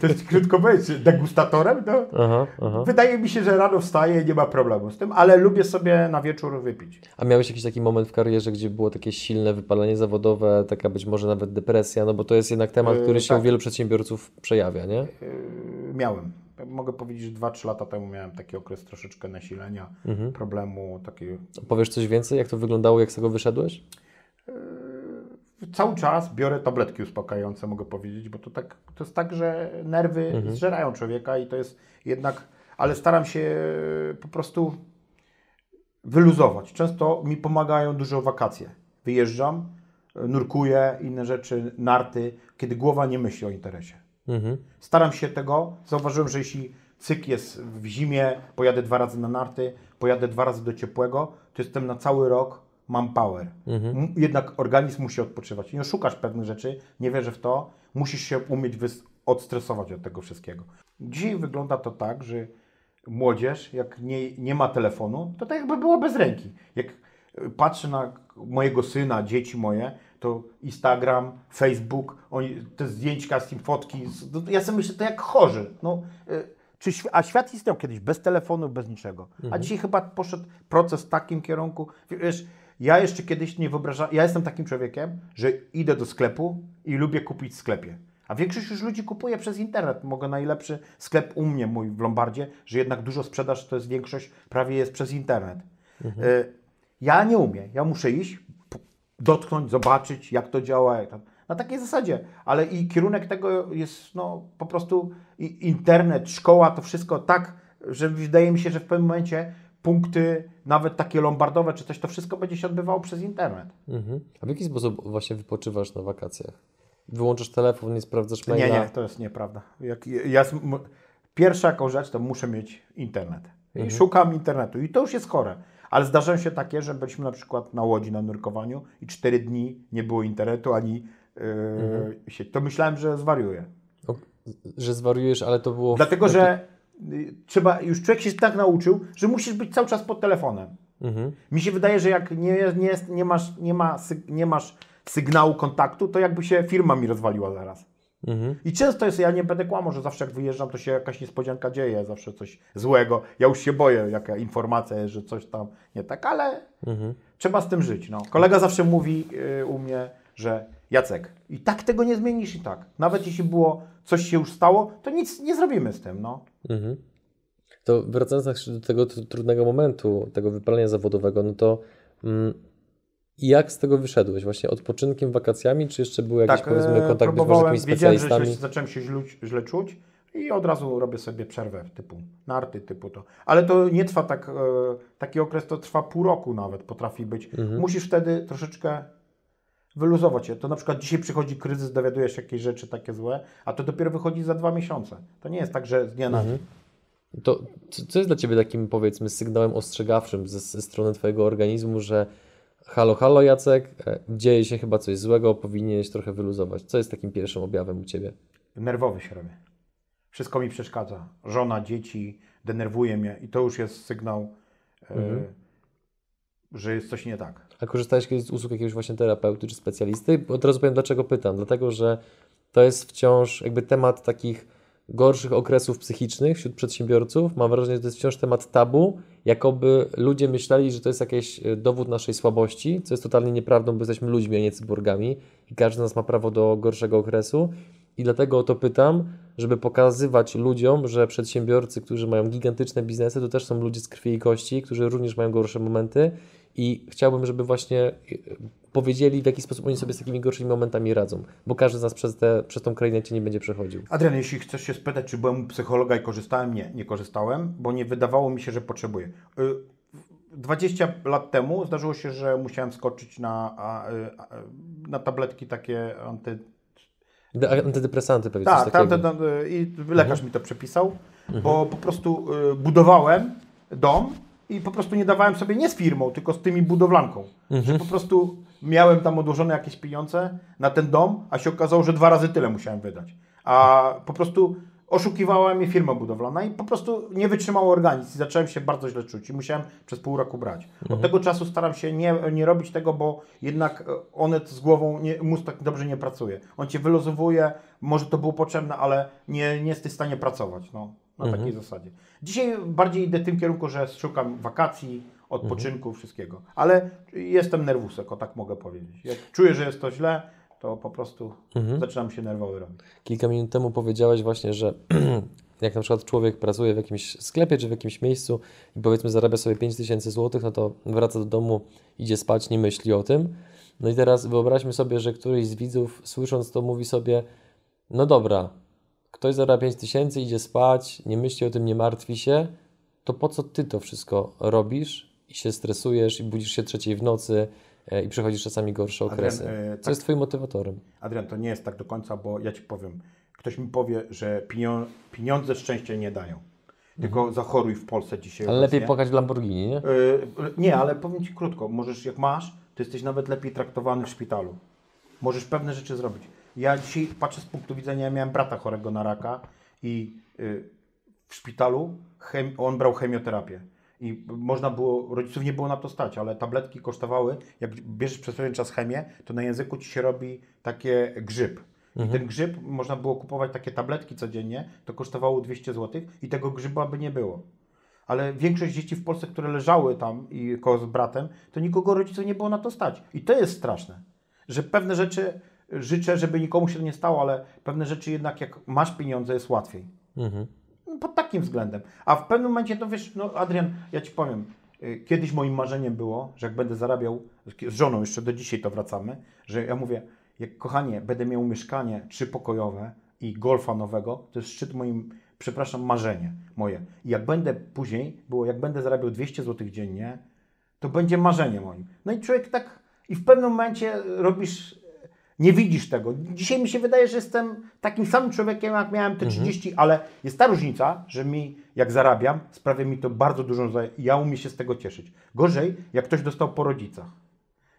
to jest krótko powiedzieć, degustatorem. No. Aha, aha. Wydaje mi się, że rano wstaję, nie ma problemu z tym, ale lubię sobie na wieczór wypić. A miałeś jakiś taki moment w karierze, gdzie było takie silne wypalenie zawodowe, taka być może nawet depresja, no bo to jest jednak temat, Yy, który się u tak. wielu przedsiębiorców przejawia, nie? Yy, miałem. Mogę powiedzieć, że 2-3 lata temu miałem taki okres troszeczkę nasilenia, Mhm. problemu, takiego Powiesz coś więcej, jak to wyglądało, jak z tego wyszedłeś? Cały czas biorę tabletki uspokajające, mogę powiedzieć, bo to, tak, to jest tak, że nerwy zżerają człowieka i to jest jednak, ale staram się po prostu wyluzować. Często mi pomagają dużo wakacje. Wyjeżdżam, e, nurkuję, inne rzeczy, narty, kiedy głowa nie myśli o interesie. Mhm. Staram się tego. Zauważyłem, że jeśli cyk jest w zimie, pojadę dwa razy na narty, pojadę dwa razy do ciepłego, to jestem na cały rok, mam power. M- Jednak organizm musi odpoczywać. Nie szukasz pewnych rzeczy, nie wierzę w to, musisz się umieć odstresować od tego wszystkiego. Dzisiaj wygląda to tak, że młodzież, jak nie, nie ma telefonu, to tak jakby była bez ręki. Jak y, patrzę na mojego syna, dzieci moje, to Instagram, Facebook, oni, te zdjęcia z tym fotki, no, ja sobie myślę, to jak chorzy. No, y, czy, a świat istniał kiedyś bez telefonu, bez niczego. A dzisiaj chyba poszedł proces w takim kierunku. Wiesz, ja jeszcze kiedyś nie wyobrażam, ja jestem takim człowiekiem, że idę do sklepu i lubię kupić w sklepie. A większość już ludzi kupuje przez internet. Mogę najlepszy sklep u mnie, mój w Lombardzie, że jednak dużo sprzedaż to jest większość, prawie jest przez internet. Y, Ja nie umiem. Ja muszę iść, dotknąć, zobaczyć, jak to działa. Jak tam. Na takiej zasadzie. Ale i kierunek tego jest no, po prostu internet, szkoła, to wszystko tak, że wydaje mi się, że w pewnym momencie punkty, nawet takie lombardowe czy coś, to wszystko będzie się odbywało przez internet. Mhm. A w jaki sposób właśnie wypoczywasz na wakacjach? Wyłączysz telefon, nie sprawdzasz maila? Nie, nie, to jest nieprawda. Jak, ja, pierwsza jaką rzecz, to muszę mieć internet. I szukam internetu. I to już jest chore. Ale zdarzają się takie, że byliśmy na przykład na łodzi na nurkowaniu i cztery dni nie było internetu, ani yy, się, to myślałem, że zwariuję. O, że zwariujesz, ale to było... w- Dlatego, że y, trzeba, już człowiek się tak nauczył, że musisz być cały czas pod telefonem. Mhm. Mi się wydaje, że jak nie, nie, jest, nie, masz, nie, ma, nie masz sygnału kontaktu, to jakby się firma mi rozwaliła zaraz. Mhm. I często jest, ja nie będę kłamał, że zawsze jak wyjeżdżam, to się jakaś niespodzianka dzieje, zawsze coś złego. Ja już się boję, jaka informacja jest, że coś tam nie tak, ale Mhm. trzeba z tym żyć. No. Kolega zawsze mówi y, u mnie, że Jacek, i tak tego nie zmienisz i tak. Nawet jeśli było, coś się już stało, to nic nie zrobimy z tym. No. Mhm. To wracając jeszcze do tego tr- trudnego momentu, tego wypalenia zawodowego, no to mm, jak z tego wyszedłeś? Właśnie odpoczynkiem, wakacjami, czy jeszcze był jakiś powiedzmy e, kontakt z jakimiś wiedziałem, że specjalistami? zacząłem się źle, źle czuć i od razu robię sobie przerwę typu narty, typu to. Ale to nie trwa tak, e, taki okres to trwa pół roku nawet, potrafi być. Mhm. Musisz wtedy troszeczkę wyluzować się. To na przykład dzisiaj przychodzi kryzys, dowiadujesz się jakieś rzeczy takie złe, a to dopiero wychodzi za dwa miesiące. To nie jest tak, że z dnia na Mhm. dzień. To co, jest dla Ciebie takim powiedzmy sygnałem ostrzegawczym ze, ze strony Twojego organizmu, że halo, halo Jacek, e, dzieje się chyba coś złego, powinieneś trochę wyluzować. Co jest takim pierwszym objawem u Ciebie? Nerwowy się robię. Wszystko mi przeszkadza. Żona, dzieci, denerwuje mnie i to już jest sygnał, e, Mhm. że jest coś nie tak. A korzystałeś kiedyś z usług jakiegoś właśnie terapeuty czy specjalisty? Od razu powiem, dlaczego pytam. Dlatego, że to jest wciąż jakby temat takich gorszych okresów psychicznych wśród przedsiębiorców. Mam wrażenie, że to jest wciąż temat tabu, jakoby ludzie myśleli, że to jest jakiś e, dowód naszej słabości, co jest totalnie nieprawdą, bo jesteśmy ludźmi, a nie cyborgami i każdy z nas ma prawo do gorszego okresu. I dlatego o to pytam, żeby pokazywać ludziom, że przedsiębiorcy, którzy mają gigantyczne biznesy, to też są ludzie z krwi i kości, którzy również mają gorsze momenty i chciałbym, żeby właśnie e, powiedzieli, w jaki sposób oni sobie z takimi gorszymi momentami radzą, bo każdy z nas przez, te, przez tą krainę cię nie będzie przechodził. Adrian, jeśli chcesz się spytać, czy byłem u psychologa i korzystałem, nie, nie korzystałem, bo nie wydawało mi się, że potrzebuję. Y, 20 lat temu zdarzyło się, że musiałem skoczyć na, a, na tabletki takie anty... De- Antydepresanty pewnie, Tak, tam, i lekarz mi to przepisał, bo po prostu budowałem dom i po prostu nie dawałem sobie nie z firmą, tylko z tymi budowlanką. Że po prostu miałem tam odłożone jakieś pieniądze na ten dom, a się okazało, że dwa razy tyle musiałem wydać. A po prostu oszukiwała mnie firma budowlana i po prostu nie wytrzymał organizm i zacząłem się bardzo źle czuć i musiałem przez pół roku brać. Od tego czasu staram się nie, nie robić tego, bo jednak e, one z głową, nie, mózg tak dobrze nie pracuje. On cię wylozowuje, może to było potrzebne, ale nie, nie jesteś w stanie pracować no, na takiej zasadzie. Dzisiaj bardziej idę w tym kierunku, że szukam wakacji, odpoczynku, wszystkiego. Ale jestem nerwusek, o tak mogę powiedzieć. Jak czuję, że jest to źle, to po prostu zaczynam się nerwowy robić. Kilka minut temu powiedziałeś właśnie, że jak na przykład człowiek pracuje w jakimś sklepie czy w jakimś miejscu i powiedzmy zarabia sobie 5000 zł, no to wraca do domu, idzie spać, nie myśli o tym. No i teraz wyobraźmy sobie, że któryś z widzów słysząc to mówi sobie, no dobra, ktoś zarabia 5000, idzie spać, nie myśli o tym, nie martwi się, to po co ty to wszystko robisz i się stresujesz i budzisz się trzeciej w nocy, e, i przechodzisz czasami gorsze okresy. e, Co tak. jest Twoim motywatorem? Adrian, to nie jest tak do końca, bo ja Ci powiem. Ktoś mi powie, że pieniądze szczęścia nie dają. Tylko zachoruj w Polsce dzisiaj. Mhm. Ale lepiej płakać w Lamborghini, nie? Y, nie, ale powiem Ci krótko. Możesz, jak masz, to jesteś nawet lepiej traktowany w szpitalu. Możesz pewne rzeczy zrobić. Ja dzisiaj patrzę z punktu widzenia, ja miałem brata chorego na raka i y, w szpitalu chem, on brał chemioterapię. I można było, rodziców nie było na to stać, ale tabletki kosztowały, jak bierzesz przez pewien czas chemię, to na języku Ci się robi takie grzyb. I ten grzyb, można było kupować takie tabletki codziennie, to kosztowało 200 zł i tego grzyba by nie było ale większość dzieci w Polsce, które leżały tam i koło z bratem, to nikogo rodziców nie było na to stać. I to jest straszne, że pewne rzeczy życzę, żeby nikomu się to nie stało, ale pewne rzeczy jednak jak masz pieniądze jest łatwiej. Mhm. No, Pod takim względem. A w pewnym momencie, to wiesz, no Adrian, ja Ci powiem, y, kiedyś moim marzeniem było, że jak będę zarabiał, z żoną jeszcze do dzisiaj to wracamy, że ja mówię, jak kochanie, będę miał mieszkanie trzypokojowe i golfa nowego, to jest szczyt moim, przepraszam, marzenie moje. I jak będę później, było jak będę zarabiał 200 zł dziennie, to będzie marzenie moim. No i człowiek tak, i w pewnym momencie robisz, nie widzisz tego. Dzisiaj mi się wydaje, że jestem takim samym człowiekiem, jak miałem te 30, ale jest ta różnica, że mi, jak zarabiam, sprawia mi to bardzo dużą, ja umiem się z tego cieszyć. Gorzej, jak ktoś dostał po rodzicach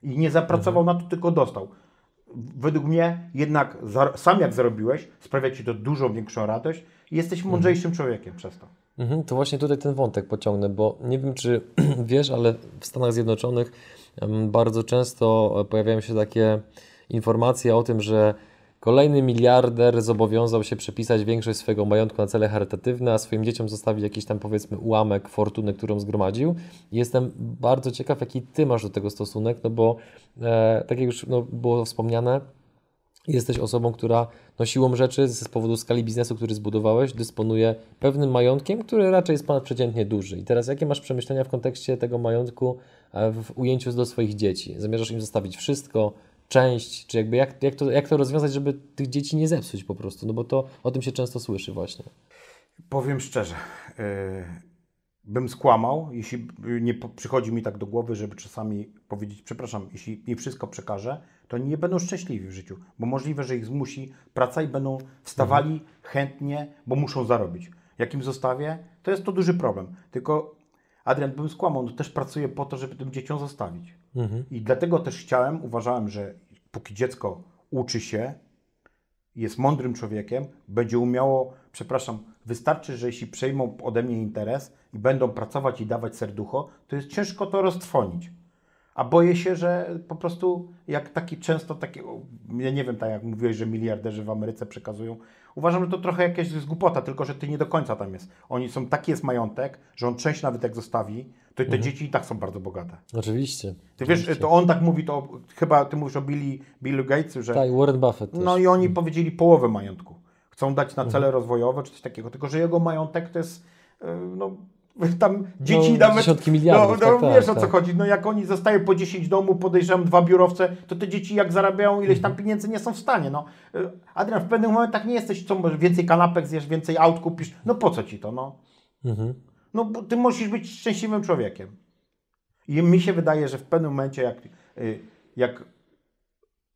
i nie zapracował na to, tylko dostał. Według mnie jednak za, sam jak zarobiłeś, sprawia Ci to dużo większą radość i jesteś mądrzejszym człowiekiem przez to. Mhm, to właśnie tutaj ten wątek pociągnę, bo nie wiem, czy wiesz, ale w Stanach Zjednoczonych bardzo często pojawiają się takie informacje o tym, że kolejny miliarder zobowiązał się przepisać większość swojego majątku na cele charytatywne, a swoim dzieciom zostawić jakiś tam powiedzmy ułamek fortuny, którą zgromadził. Jestem bardzo ciekaw, jaki Ty masz do tego stosunek, no bo e, tak jak już no, było wspomniane, jesteś osobą, która no, siłą rzeczy z powodu skali biznesu, który zbudowałeś, dysponuje pewnym majątkiem, który raczej jest ponadprzeciętnie duży. I teraz jakie masz przemyślenia w kontekście tego majątku e, w ujęciu do swoich dzieci? Zamierzasz im zostawić wszystko, część, czy jakby jak, jak, to, jak to rozwiązać, żeby tych dzieci nie zepsuć po prostu? No bo to o tym się często słyszy właśnie. Powiem szczerze, yy, bym skłamał, jeśli nie przychodzi mi tak do głowy, żeby czasami powiedzieć, przepraszam, jeśli mi wszystko przekażę, to oni nie będą szczęśliwi w życiu, bo możliwe, że ich zmusi praca i będą wstawali chętnie, bo muszą zarobić. Jak im zostawię, to jest to duży problem. Tylko Adrian, bym skłamał, no też pracuję po to, żeby tym dzieciom zostawić. I dlatego też chciałem, uważałem, że póki dziecko uczy się, jest mądrym człowiekiem, będzie umiało, przepraszam, wystarczy, że jeśli przejmą ode mnie interes i będą pracować i dawać serducho, to jest ciężko to roztrwonić. A boję się, że po prostu jak taki często taki, o, ja nie wiem, tak jak mówiłeś, że miliarderzy w Ameryce przekazują, uważam, że to trochę jakaś jest głupota, tylko że ty nie do końca tam jest. Oni są, taki jest majątek, że on część nawet jak zostawi, to te dzieci i tak są bardzo bogate. Oczywiście. Ty wiesz, to on tak mówi, to chyba ty mówisz o Billy, Billu Gatesu, że Tak, Warren Buffett też. no i oni powiedzieli połowę majątku. Chcą dać na cele rozwojowe czy coś takiego, tylko że jego majątek to jest yy, no tam dzieci No, nawet... dziesiątki miliardów, No, no tak, wiesz tak, o co tak. chodzi. No jak oni zostają po 10 domów, podejrzewam dwa biurowce, to te dzieci jak zarabiają ileś Mhm. tam pieniędzy nie są w stanie. No. Yy, Adrian, w pewnych momentach nie jesteś, co więcej kanapek zjesz, więcej aut kupisz. No po co ci to, no? Mhm. No bo ty musisz być szczęśliwym człowiekiem. I mi się wydaje, że w pewnym momencie, jak, y, jak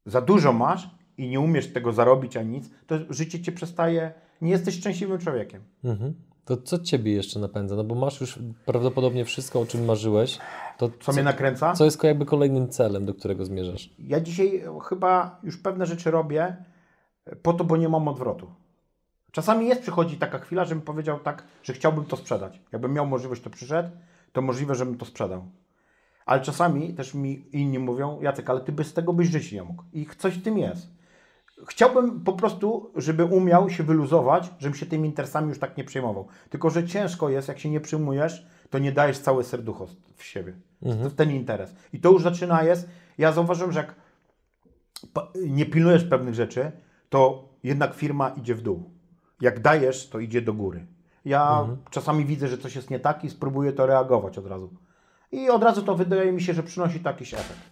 za dużo masz i nie umiesz tego zarobić ani nic, to życie cię przestaje, nie jesteś szczęśliwym człowiekiem. Mhm. To co Ciebie jeszcze napędza? No bo masz już prawdopodobnie wszystko, o czym marzyłeś. To Co, mnie nakręca? Co jest jakby kolejnym celem, do którego zmierzasz? Ja dzisiaj chyba już pewne rzeczy robię po to, bo nie mam odwrotu. Czasami jest, przychodzi taka chwila, żebym powiedział tak, że chciałbym to sprzedać. Jakbym miał możliwość, to przyszedł, to możliwe, żebym to sprzedał. Ale czasami też mi inni mówią, Jacek, ale ty bez tego byś żyć nie mógł. I coś w tym jest. Chciałbym po prostu, żeby umiał się wyluzować, żebym się tymi interesami już tak nie przejmował. Tylko, że ciężko jest, jak się nie przyjmujesz, to nie dajesz całe serducho w siebie. W ten interes. I to już zaczyna jest. Ja zauważyłem, że jak nie pilnujesz pewnych rzeczy, to jednak firma idzie w dół. Jak dajesz, to idzie do góry. Ja czasami widzę, że coś jest nie tak i spróbuję to reagować od razu. I od razu to wydaje mi się, że przynosi to jakiś efekt.